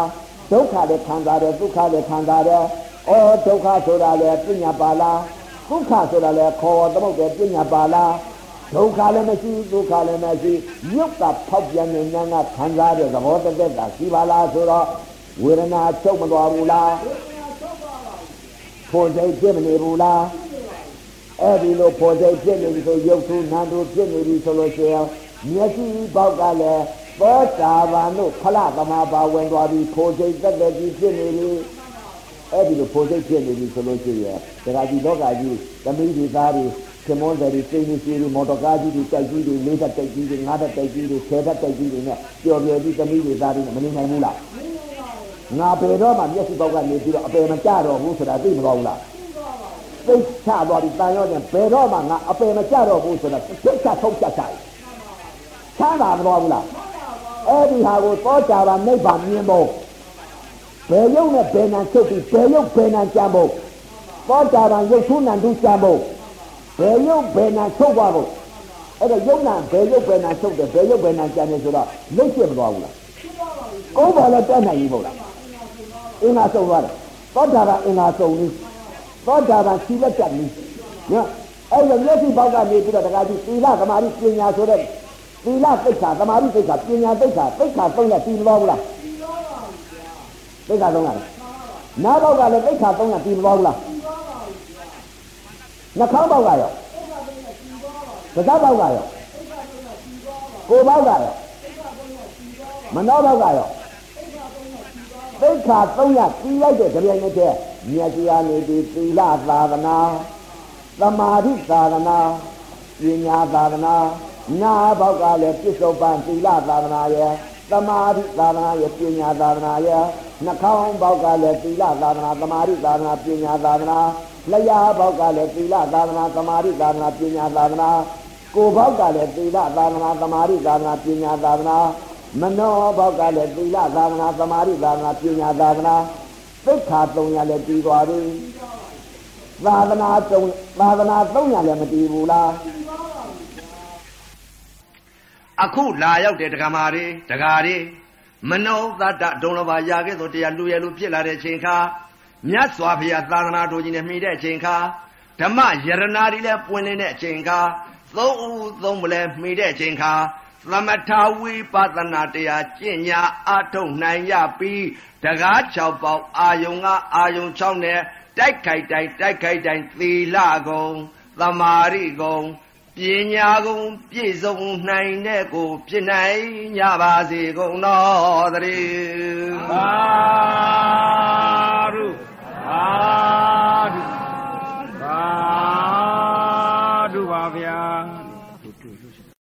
ဒုက္ခလည်းခံစားတယ်ဒုက္ခလည်းခံစားတယ်အော်ဒုက္ခဆိုတာလဲပညာပါလားဒုက္ခဆိုတာလဲခေါ်သမုတ်တယ်ပညာပါလားဒုက္ခလည်းမရှိဒုက္ခလည်းမရှိမြုပ်တာဖောက်ပြန်နေညာကခံစားတဲ့သဘောတသက်တာရှိပါလားဆိုတော့ဝေဒနာချုပ်မသွားဘူးလားဖို့စိတ်ဖြစ်မနေဘူးလားအဲ့ဒီလိုဖို့စိတ်ဖြစ်နေပြီဆိုရုပ်ထုနာမ်ထုဖြစ်နေပြီဆိုလို့ရှိရင် မျက်စိပေါက်ကလည်းသောတာပန်တို့ခလသမာပါဝင်သွားပြီဖို့စိတ်သက်သက်ကြီးဖြစ်နေပြီအဲ့ဒီလိုဖို့စိတ်ဖြစ်နေပြီဆိုလို့ရှိရင်တရားကြီးလောကကြီးသမီးတွေသားတွေခင်မွန်းတွေစိတ်နေရှိတွေမော်တော်ကားကြီးတွေတိုက်ကြီးတွေလေးသက်တိုက်ကြီးတွေငါးသက်တိုက်ကြီးတွေဆယ်သက်တိုက်ကြီးတွေနဲ့ပျော်ပျော်ကြီးသမီးတွေသားတွေနဲ့မနေနိုင်ဘူးလားငါပေတော့မှမျက်စိပေါက်ကနေပြီးတော့အပယ်မကြတော့ဘူးဆိုတာသိမကောင်းဘူးလားသိချသွားပြီးတန်ရောတဲ့ဘယ်တော့မှငါအပယ်မကြတော့ဘူးဆိုတာသိချထုတ်ချက်ချတယ် ချမ်းသာမတော်ဘူးလားအဲ့ဒီဟာကိုသောကြပါနိဗ္ဗာန်မြင်ဖို့ဘယ်ရုပ်နဲ့ဘယ်နာချုပ်ပြီးဘယ်ရုပ်ဘယ်နာကြံဖို့သောကြပါရုပ်ထုနံထုကြံဖို့ဘယ်ရုပ်ဘယ်နာချုပ်သွားဖို့အဲ့ဒါရုပ်နာဘယ်ရုပ်ဘယ်နာချုပ်တယ်ဘယ်ရုပ်ဘယ်နာကြံတယ်ဆိုတော့လိတ်ပြမသွားဘူးလားကိုယ်ပေါ်လည်းတက်နိုင်ပြီမဟုတ်လားအင်္ဂါစုံသွားတယ်သောတာပန်အင်္ဂါစုံပြီသောတာပန်ခြိလက်တက်ပြီနော်အဲ့ဒီမျက်စိပေါက်ကနေပြီးတော့တခါကြီးသီလသမာဓိပညာဆိုတဲ့ သီလသိက္ခာသမာဓိသိက္ခာပညာသိက္ခာသိက္ခာသုံးရပြီးမသွားဘူးလားသိက္ခာသုံးရတယ်နားပေါက်ကလည်းသိက္ခာသုံးရပြီးမသွားဘူးလားနှာခေါင်းပေါက်ကရောပဇာပေါက်ကရောကိုယ်ပေါက်ကရောမနှောပေါက်ကရောသိက္ခာ300ပြီးလိုက်တဲ့ကြပြိုင်နဲ့တည်းမြတ်ကြီးအနေဒီသီလသာသနာသမာဓိသာသနာပညာသာသနာ နာဘောက်ကလည်းပြစ္ဆုတ်ပန်သီလသာသနာရဲ့သမာဓိသာသနာရဲ့ပညာသာသနာရဲ့နှာခေါင်းဘောက်ကလည်းသီလသာသနာသမာဓိသာသနာပညာသာသနာလျှာဘောက်ကလည်းသီလသာသနာသမာဓိသာသနာပညာသာသနာကိုယ်ဘောက်ကလည်းသီလသာသနာသမာဓိသာသနာပညာသာသနာမနောဘောက်ကလည်းသီလသာသနာသမာဓိသာသနာပညာသာသနာသိက္ခာ300လည်းပြီးသွားပြီသာသနာ3သာသနာ300လည်းမတည်ဘူးလား အခုလာရောက်တဲ့ဒကာမာတွေဒကာတွေမနောသတ္တဒုံလဘာရာခဲ့သောတရားလူရလူဖြစ်လာတဲ့ချိန်ခါမြတ်စွာဘုရားသာသနာတော်ကြီးနဲ့မှီတဲ့ချိန်ခါဓမ္မယရနာတွေလည်းပွင့်လင်းတဲ့ချိန်ခါသုံးဦးသုံးပလဲမှီတဲ့ချိန်ခါသမထဝိပဿနာတရားကျင့်ညာအထုတ်နိုင်ရပြီးတကား6ပေါက်အာယုံကအာယုံ6နဲ့တိုက်ခိုက်တိုင်းတိုက်ခိုက်တိုင်းသီလကုံသမာဓိကုံ ပညာကုံပြည့်စုံနိုင်တဲ့ကိုဖြစ်နိုင်ကြပါစေကုန်တော်သတည်းသာဓုသာဓုသာဓုပါဗျာ